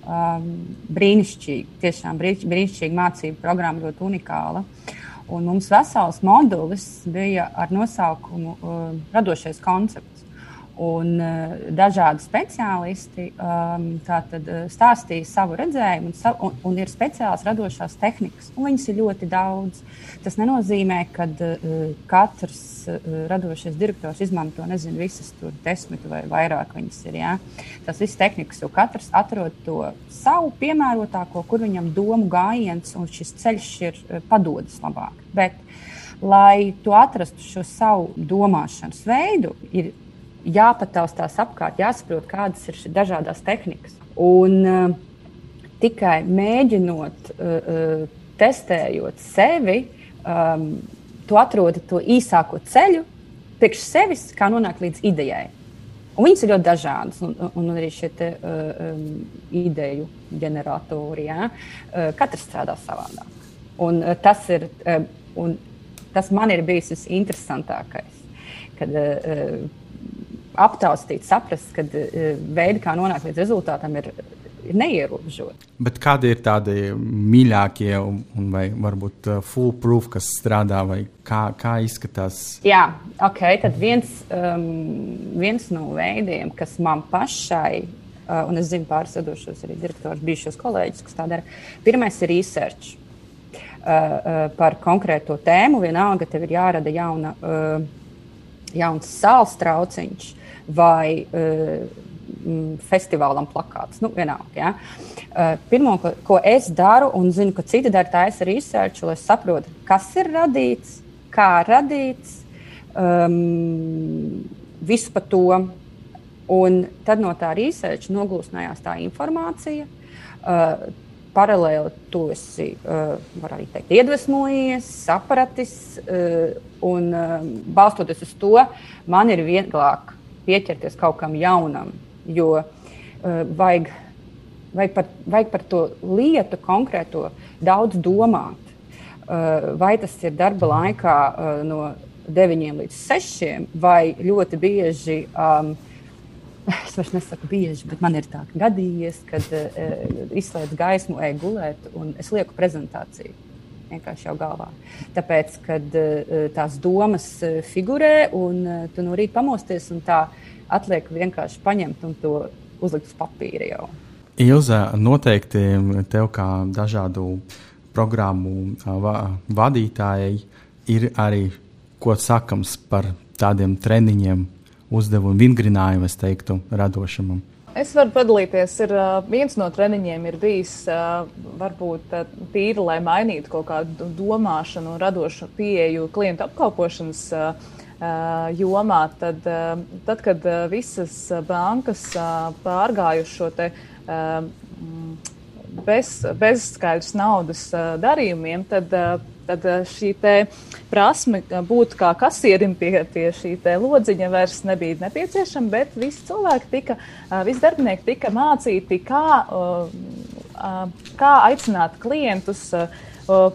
Um, brīnišķīgi, tiešām brīnišķīga mācību programma, ļoti unikāla. Un mums vesels modulis bija ar nosaukumu uh, Radošais koncepts. Un uh, dažādi speciālisti um, stāstīja savu redzējumu, un, savu, un, un ir speciāls radošās tehnikas. Viņas ir ļoti daudz. Tas nenozīmē, ka uh, katrs uh, radošais direktors izmanto nezinu, visas tur desmit vai vairāk viņas ir. Ja? Tas viss tehnikas, jo katrs atrod to savu piemērotāko, kur viņam domu gājiens un šis ceļš ir uh, padodas labāk. Bet, lai tu atrastu šo savu domāšanas veidu, ir jāpataustās apkārt, jāsaprot, kādas ir šīs dažādas tehnikas. Un uh, tikai mēģinot, uh, testējot sevi, um, tu atrodi to īsāko ceļu priekš sevis, kā nonākt līdz idejai. Un viņas ir ļoti dažādas, un, un arī šie te, um, ideju ģeneratori. Ja? Katrs strādā savādāk. Un, uh, tas, ir, uh, un tas man ir bijis visinteresantākais. Kad, uh, aptaustīt, saprast, ka uh, veidi, kā nonākt līdz rezultātam, ir, ir neierobežoti. Bet kādi ir tādi mīļākie un, un vai varbūt uh, foolproof, kas strādā, vai kā, kā izskatās? Jā, ok. Tad viens, um, viens no veidiem, kas man pašai. Uh, un es zinu, pāris sadošos arī direktorus, bijušos kolēģus, kas tā dara. Pirmais ir research uh, uh, par konkrēto tēmu. Vienalga, tev ir jārada jauna, uh, jauns sāls trauciņš, vai uh, festivālam plakāts. Nu, vienalga, ja. uh, Pirmā, ko, ko es daru, un zinu, ka citi dara, tā ir research, lai saprotu, kas ir radīts, kā radīts, um, visu par to. Un tad no tā research noglūsnējās tā informācija. Uh, paralēli tu esi, arī teikt, iedvesmojies, sapratis, uh, un uh, balstoties uz to, man ir vieglāk pieķerties kaut kam jaunam, jo vajag, vajag, par, vajag par to lietu konkrēto daudz domāt. Vai tas ir darba laikā no 9 līdz 6, vai ļoti bieži um, es vairs nesaku bieži, bet man ir tā gadījies, kad uh, izslēdz gaismu, ej gulēt, un es lieku prezentāciju. Vienkārši jau galvā. Tāpēc, kad uh, tās domas uh, figurē, un uh, tu no rīta pamosties, un tā atliek vienkārši paņemt un to uzlikt uz papīra jau. Ilza, noteikti tev kā dažādu programmu va vadītājai ir arī ko sakams par tādiem treniņiem, uzdevumu vingrinājumu, es teiktu, radošumam? Es varu padalīties. Ir, viens no treniņiem ir bijis varbūt tīri, lai mainītu kaut kādu domāšanu un radošu pieeju klientu apkalpošanas jomā. Tad, tad kad visas bankas pārgājuši šo te, bez, bezskaidrs naudas darījumiem, tad, tad šī te, uh, prasme būt kā kasierim pie, pie šī lodziņa vairs nebija nepieciešama, bet visi cilvēki tika, visi darbinieki tika mācīti, kā, kā aicināt klientus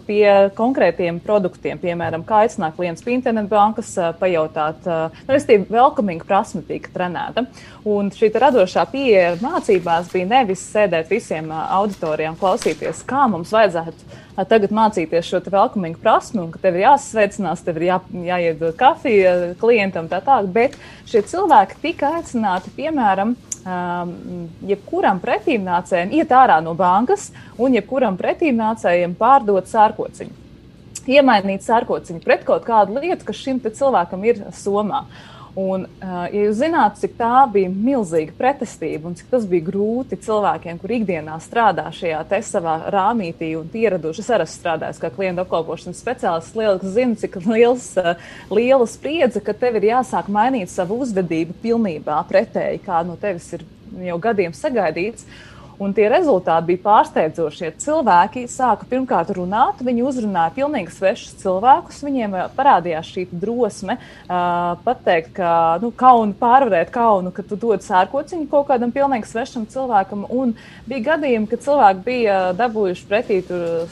pie konkrētiem produktiem. Piemēram, kā aicināt klientus pie internetbankas, pajautāt, nu, respektīvi, welcoming prasme tika trenēta. Un šī radošā pieeja mācībās bija nevis sēdēt visiem auditorijām, klausīties, kā mums vajadzētu tagad mācīties šo welcoming prasmu, un ka tev ir jāsveicinās, tev ir jā, jāiedod kafija klientam, tā tālāk. Bet šie cilvēki tika aicināti, piemēram, um, jebkuram pretīmnācējam iet ārā no bankas un jebkuram pretīmnācējam pārdot sārkociņu. Iemainīt sārkociņu pret kaut kādu lietu, kas šim cilvēkam ir somā. Un, ja jūs zināt, cik tā bija milzīga pretestība un cik tas bija grūti cilvēkiem, kur ikdienā strādā šajā te savā rāmītī un ieraduši, es arī strādāju kā klientu apkalpošanas speciālists, lieliski zinu, cik liels, liela spriedze, ka tev ir jāsāk mainīt savu uzvedību pilnībā pretēji, kā no tevis ir jau gadiem sagaidīts. Un tie rezultāti bija pārsteidzošie. Cilvēki sāka pirmkārt runāt, viņi uzrunāja pilnīgi svešus cilvēkus. Viņiem parādījās šī drosme uh, pateikt, ka nu, kaunu pārvarēt kaunu, ka tu dod sērkociņu kaut kādam pilnīgi svešam cilvēkam. Un bija gadījumi, kad cilvēki bija dabūjuši pretī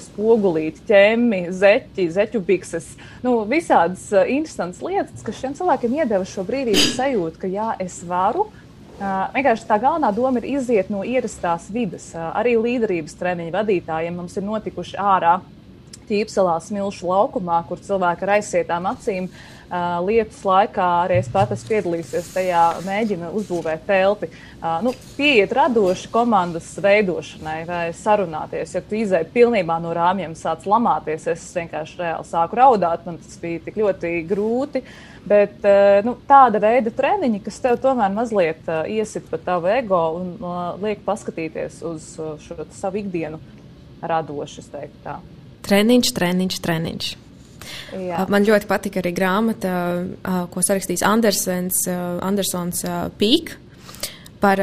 spogulīti, ķēmi, zeķi, zeķu bikses. Nu, visādas uh, interesantas lietas, kas šiem cilvēkiem iedeva šo brīvības sajūtu, ka jā, es varu. Vienkārši tā galvenā doma ir iziet no ierastās vidas. Arī līderības treniņu vadītājiem mums ir notikuši ārā ķīpselā smilšu laukumā, kur cilvēki ar aizsietām acīm lietas laikā arī es pats esmu piedalījusies tajā, mēģina uzbūvēt telpi. Nu, pieiet radoši komandas veidošanai vai sarunāties. Ja tu izēji pilnībā no rāmjiem, sāc lamāties, es vienkārši reāli sāku raudāt, man tas bija tik ļoti grūti. Uh, Bet eh, nu, tāda veida treniņi, kas tev tomēr mazliet uh, iesit pa tavu ego un uh, liek paskatīties uz uh, šo savu ikdienu radoši, teiktu tā. Treniņš, treniņš, treniņš. Jā. Man ļoti patika arī grāmata, ko sarakstījis Andersons, Andersons Pīk par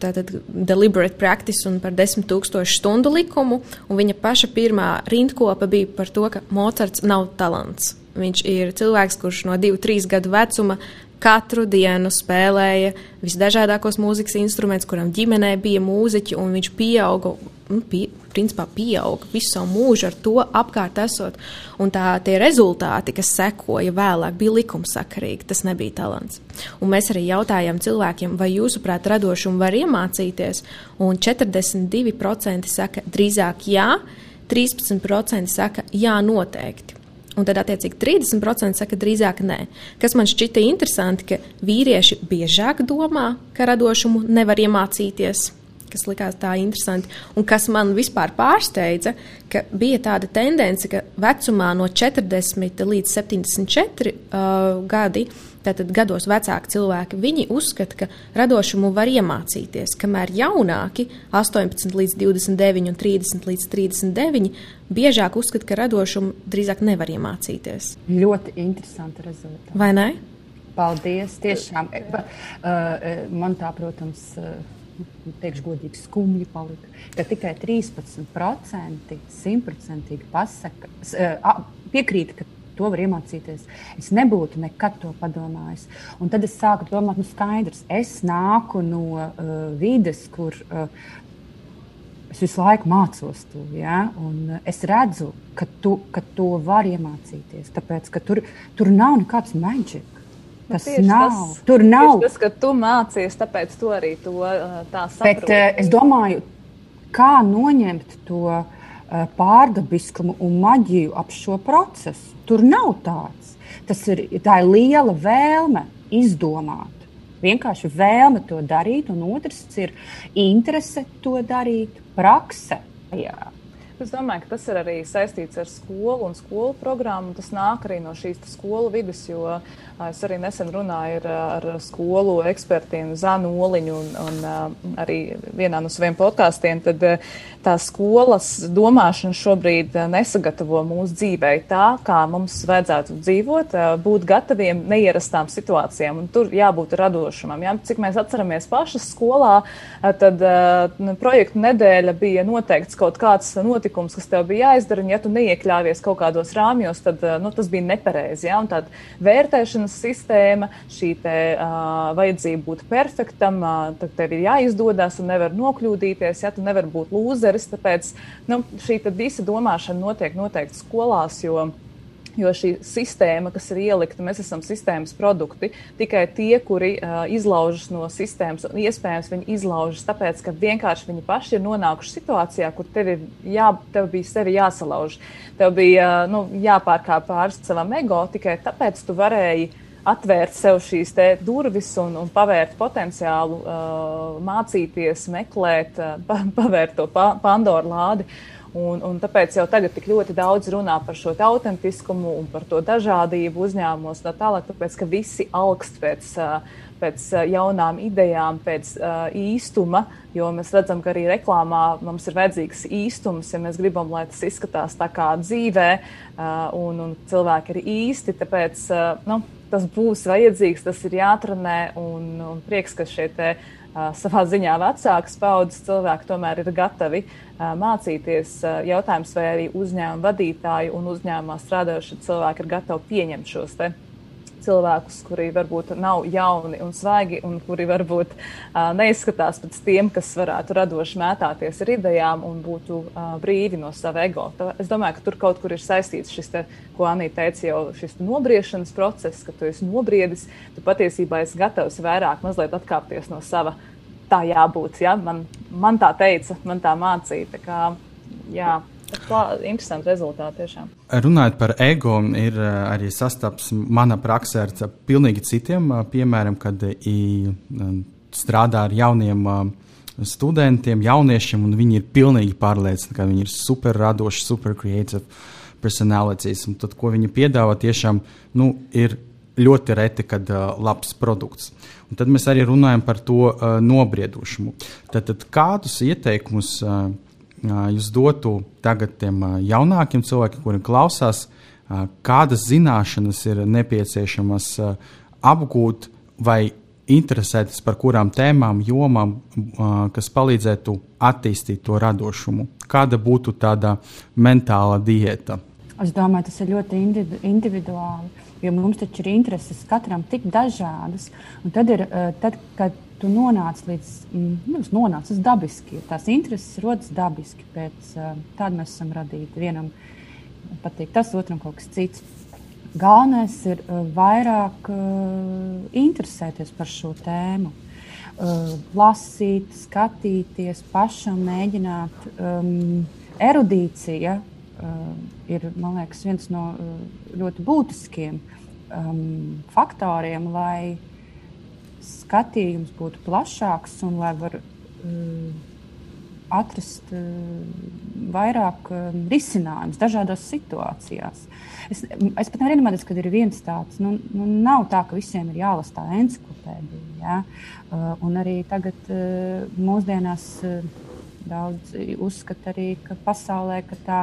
tātad, deliberate practice un par desmit tūkstošu stundu likumu. Viņa paša pirmā rindkopa bija par to, ka Mocards nav talants. Viņš ir cilvēks, kurš no 2-3 gadu vecuma katru dienu spēlēja visdažādākos mūzikas instrumentus, kuram ģimenē bija mūziķi, un viņš pieauga, pie, principā pieauga visu savu mūžu ar to apkārt esot. Un tā, tie rezultāti, kas sekoja vēlāk, bija likumsakarīgi. Tas nebija talants. Un mēs arī jautājām cilvēkiem, vai jūsuprāt, radošumu var iemācīties, un 42% saka drīzāk jā, 13% saka jā, noteikti. Un tad, attiecīgi, 30% saka, drīzāk nē. Kas man šķita interesanti, ka vīrieši biežāk domā, ka radošumu nevar iemācīties. Kas likās tā interesanti, un kas man vispār pārsteidza, ka bija tāda tendence, ka vecumā no 40 līdz 74 uh, gadi uh, tātad gados vecāki cilvēki, viņi uzskata, ka radošumu var iemācīties, kamēr jaunāki, 18 līdz 29 un 30 līdz 39, biežāk uzskata, ka radošumu drīzāk nevar iemācīties. Ļoti interesanti rezultāti. Vai ne? Paldies! Tiešām e, e, man tā, protams, nu, teikšu, godīgi skumji palika, ka tikai 13% simtprocentīgi pasaka, piekrīt, ka to var iemācīties. Es nebūtu nekad to padomājis. Un tad es sāku domāt, nu, skaidrs, es nāku no uh, vides, kur uh, es visu laiku mācos to. Ja? Un es redzu, ka tu, ka to var iemācīties. Tāpēc, ka tur, tur nav nekāds maģisks. Nu, tas nav. Tas, tur nav. Tas, ka tu mācies, tāpēc tu arī to uh, tā saproti. Bet uh, es domāju, kā noņemt to pārdabiskumu un maģiju ap šo procesu. Tur nav tāds. Tas ir, tā ir liela vēlme izdomāt. Vienkārši vēlme to darīt, un otrs ir interese to darīt, prakse. Jā. Es domāju, ka tas ir arī saistīts ar skolu un skolu programmu. Tas nāk arī no šīs skolu vidas, jo es arī nesen runāju ar, ar skolu ekspertiem Zanu Oliņu un, un arī vienā no saviem podkāstiem. Tad tā skolas domāšana šobrīd nesagatavo mūsu dzīvei tā, kā mums vajadzētu dzīvot, būt gataviem neierastām situācijām. Un tur jābūt radošumam. Ja? Cik mēs atceramies pašas skolā, tad projektu nedēļa bija noteikts kaut kāds notikums notikums, kas tev bija jāizdara, un ja tu neiekļāvies kaut kādos rāmjos, tad eh, nu, tas bija nepareizi. Ja? Un tāda vērtēšanas sistēma, šī te, uh, vajadzība būt perfektam, uh, tad tev ir jāizdodas un nevar nokļūdīties, ja tu nevari būt lūzeris. Tāpēc nu, šī visa domāšana notiek noteikti skolās. Jo, Jo šī sistēma, kas ir ielikta, mēs esam sistēmas produkti. Tikai tie, kuri uh, izlaužas no sistēmas, un iespējams viņi izlaužas tāpēc, ka vienkārši viņi paši ir nonākuši situācijā, kur tev, ir jā, tev bija sevi jāsalauž. Tev bija uh, nu, jāpārkāp pāri savam ego, tikai tāpēc tu varēji atvērt sev šīs durvis un, un pavērt potenciālu, uh, mācīties, meklēt, uh, pavērt to pa, Pandoru lādi. Uh, Un, un tāpēc jau tagad tik ļoti daudz runā par šo autentiskumu un par to dažādību uzņēmumos, tā tālāk, tāpēc ka visi augst pēc, pēc jaunām idejām, pēc īstuma, jo mēs redzam, ka arī reklāmā mums ir vajadzīgs īstums, ja mēs gribam, lai tas izskatās tā kā dzīvē, un, un cilvēki ir īsti. Tāpēc nu, tas būs vajadzīgs, tas ir jāatrenē, un, un prieks, ka šie te savā ziņā vecākas paudzes cilvēki tomēr ir gatavi mācīties. Jautājums, vai arī uzņēmuma vadītāji un uzņēmumā strādājošie cilvēki ir gatavi pieņemt šos te cilvēkus, kuri varbūt nav jauni un svaigi, un kuri varbūt uh, neizskatās pēc tiem, kas varētu radoši mētāties ar idejām un būtu uh, brīvi no sava ego. Tā, es domāju, ka tur kaut kur ir saistīts šis, te, ko Anīte teica, jau šis nobriešanas process, ka tu esi nobriedis, tu patiesībā esi gatavs vairāk mazliet atkāpties no sava. Tā jābūt. Ja? Man, man tā teica, man tā mācīja. Tā kā, jā, Interesanti rezultāti tiešām. Runājot par ego, ir eh, arī sastaps mana praksē ar pilnīgi citiem. Eh, piemēram, kad i, strādā ar jauniem eh, studentiem, jauniešiem, un viņi ir pilnīgi pārliecināti, ka viņi ir super radoši, super creative personalities. Un tad, ko viņi piedāvā, tiešām nu, ir ļoti reti, kad uh, labs produkts. Un tad mēs arī runājam par to uh, nobriedušumu. Tad, tad kādus ieteikumus uh, jūs dotu tagad tiem jaunākiem cilvēkiem, kuri klausās, kādas zināšanas ir nepieciešamas apgūt vai interesēties par kurām tēmām, jomām, kas palīdzētu attīstīt to radošumu? Kāda būtu tāda mentāla diēta? Es domāju, tas ir ļoti individuāli, jo mums taču ir intereses katram tik dažādas. Un tad, ir, tad kad tu nonāc līdz mm, nonāc, dabiski. Tās intereses rodas dabiski. Pēc tāda mēs esam radīti. Vienam patīk tas, otram kaut kas cits. Galvenais ir vairāk interesēties par šo tēmu, lasīt, skatīties, pašam mēģināt. Erudīcija ir liekas, viens no ļoti būtiskiem faktoriem, lai skatījums būtu plašāks un lai var uh, atrast uh, vairāk uh, risinājumus dažādās situācijās. Es, es pat nevaru iedomāties, ka ir viens tāds. Nu, nu, nav tā, ka visiem ir jālasa tā encyklopēdija. Ja? Uh, un arī tagad uh, mūsdienās uh, daudz uzskata arī, ka pasaulē ka tā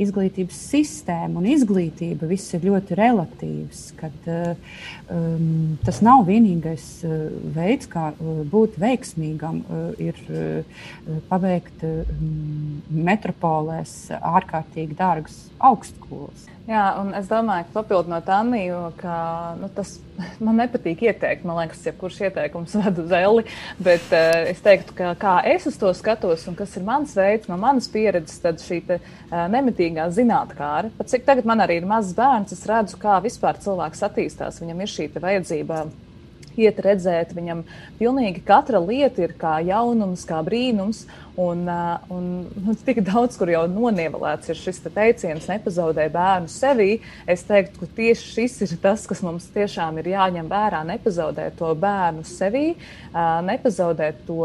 izglītības sistēma un izglītība viss ir ļoti relatīvs. Kad, um, tas nav vienīgais uh, veids, kā uh, būt veiksmīgam, uh, ir uh, pabeigt uh, metropolēs ārkārtīgi dārgas augstskolas. Jā, un es domāju, ka papildinot Anniju, ka nu, tas man nepatīk ieteikt. Man liekas, ja kurš ieteikums ved uz eli, bet uh, es teiktu, ka kā es uz to skatos un kas ir mans veids, no manas pieredzes, tad šī te, uh, nemitīgā zinātnākāra, pat cik tagad man arī ir mazs bērns, es redzu, kā vispār cilvēks attīstās. Viņam ir šī vajadzība iet redzēt. Viņam pilnīgi katra lieta ir kā jaunums, kā brīnums. Un, un, un tik daudz, kur jau nonievelēts ir šis te teiciens, nepazaudē bērnu sevī. Es teiktu, ka tieši šis ir tas, kas mums tiešām ir jāņem vērā. Nepazaudēt to bērnu sevī, nepazaudēt to,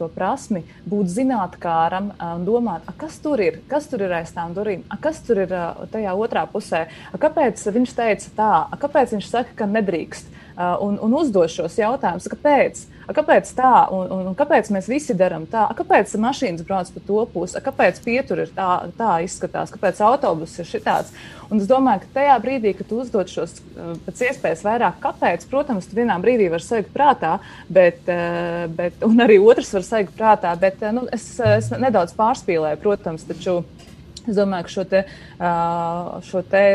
to prasmi, būt zinātnēkāram un domāt, kas tur ir, kas tur ir aiz tām durvīm, kas tur ir tajā otrā pusē. A, kāpēc viņš teica tā, a, kāpēc viņš saka, ka nedrīkst? Uh, un, un uzdot šos jautājumus, kāpēc? A, kāpēc tā, un, un, un kāpēc mēs visi darām tā? A, kāpēc mašīnas brauc pa to pusi? A, kāpēc pietur ir tā, tā izskatās? Kāpēc autobus ir šitāds? Un es domāju, ka tajā brīdī, kad tu uzdod šos uh, pēc iespējas vairāk, kāpēc, protams, tu vienā brīdī vari sajūt prātā, bet, uh, bet, un arī otrs var sajūt prātā, bet nu, es, es nedaudz pārspīlēju, protams, taču es domāju, ka šo te, šo te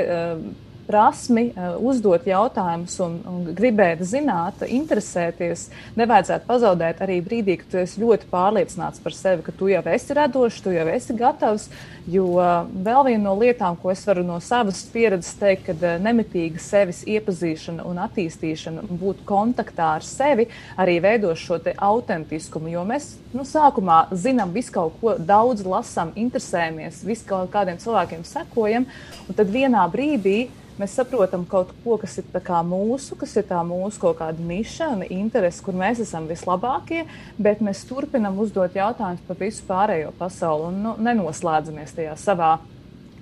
prasmi uh, uzdot jautājumus un, un gribēt zināt, interesēties, nevajadzētu pazaudēt arī brīdī, kad esi ļoti pārliecināts par sevi, ka tu jau esi radošs, tu jau esi gatavs. Jo vēl viena no lietām, ko es varu no savas pieredzes teikt, kad uh, nemitīga sevis iepazīšana un attīstīšana, būt kontaktā ar sevi, arī veido šo autentiskumu. Jo mēs nu, sākumā zinām visu kaut ko, daudz lasām, interesējamies, visu kaut kādiem cilvēkiem sekojam, un tad vienā brīdī mēs saprotam kaut ko, kas ir mūsu, kas ir mūsu kaut kāda niša un interese, kur mēs esam vislabākie, bet mēs turpinam uzdot jautājumus par visu pārējo pasauli un nu, nenoslēdzamies tajā savā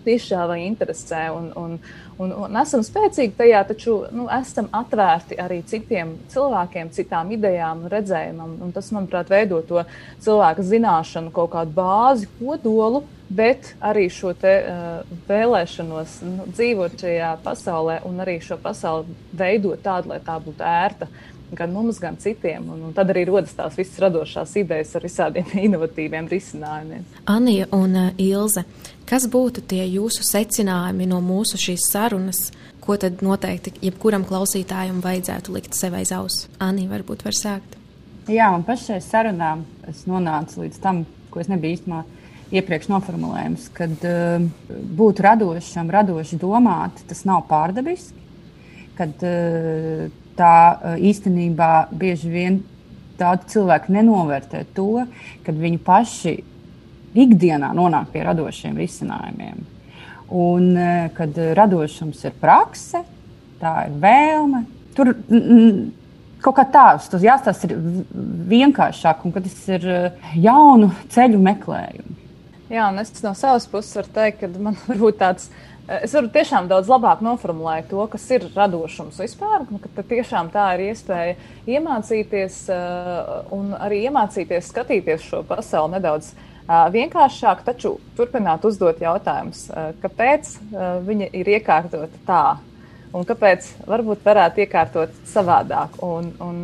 nišā vai interesē. Un, un, un, un esam spēcīgi tajā, taču nu, esam atvērti arī citiem cilvēkiem, citām idejām un redzējumam. Un tas, manuprāt, veido to cilvēku zināšanu, kaut kādu bāzi, kodolu bet arī šo te, uh, vēlēšanos nu, dzīvot šajā pasaulē un arī šo pasauli veidot tādu, lai tā būtu ērta gan mums, gan citiem. Un, un tad arī rodas tās visas radošās idejas ar visādiem inovatīviem risinājumiem. Anija un uh, Ilze, kas būtu tie jūsu secinājumi no mūsu šīs sarunas? Ko tad noteikti jebkuram klausītājam vajadzētu likt sev aiz auss? Anija, varbūt var sākt. Jā, un pašai sarunā es nonācu līdz tam, ko es nebiju īstenībā iepriekš noformulējums, kad uh, būt radošam, radoši domāt, tas nav pārdabiski. Kad uh, tā uh, īstenībā bieži vien daudz cilvēku nenovērtē to, kad viņi paši ikdienā nonāk pie radošiem risinājumiem. Un uh, kad radošums ir prakse, tā ir vēlme. Tur kaut kā tāds tas jāstāsta vienkāršāk, un kad tas ir jaunu ceļu meklējums. Jā, un es no savas puses varu teikt, ka man varbūt tāds. Eh, es varu tiešām daudz labāk noformulēt to, kas ir radošums vispār. Ka tiešām tā ir iespēja iemācīties un arī iemācīties skatīties šo pasauli nedaudz vienkāršāk, taču turpināt uzdot jautājumus, uh, kāpēc viņa ir iekārtota tā. Un kāpēc varbūt varētu iekārtot savādāk? Un, un,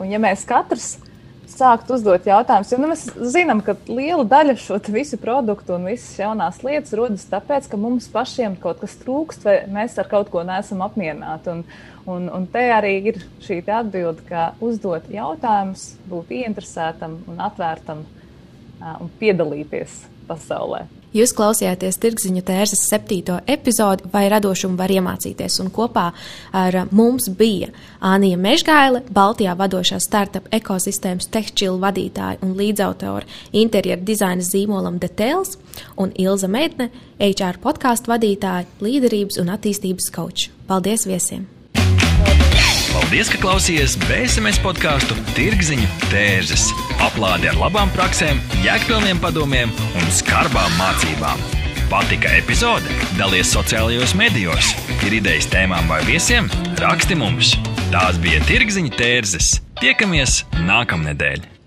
un ja mēs katrs uh, sākt uzdot jautājumus. Jo nu, mēs zinām, ka liela daļa šo visu produktu un visas jaunās lietas rodas tāpēc, ka mums pašiem kaut kas trūkst, vai mēs ar kaut ko neesam apmierināti. Un, un, un te arī ir šī atbilde, ka uzdot jautājumus, būt ieinteresētam un atvērtam un piedalīties pasaulē. Jūs klausījāties Tirkziņa tērzes septīto epizodi, vai radošumu var iemācīties, un kopā ar mums bija Ānija Mežgaile, Baltijā vadošā startup ekosistēmas tehčilu vadītāja un līdzautore interjeru dizaina zīmolam Details, un Ilza Meitne, HR podkāstu vadītāja, līderības un attīstības koča. Paldies viesiem! Paldies, ka klausījāties BSMS podkāstu Tirziņu tērzes. Aplādi ar labām praktiskām, jēgpilniem padomiem un skarbām mācībām. Patika epizode? Dalies sociālajos medijos, ir idejas tēmām vai viesiem? Raksti mums! Tās bija Tirziņu tērzes. Tiekamies nākamnedēļ!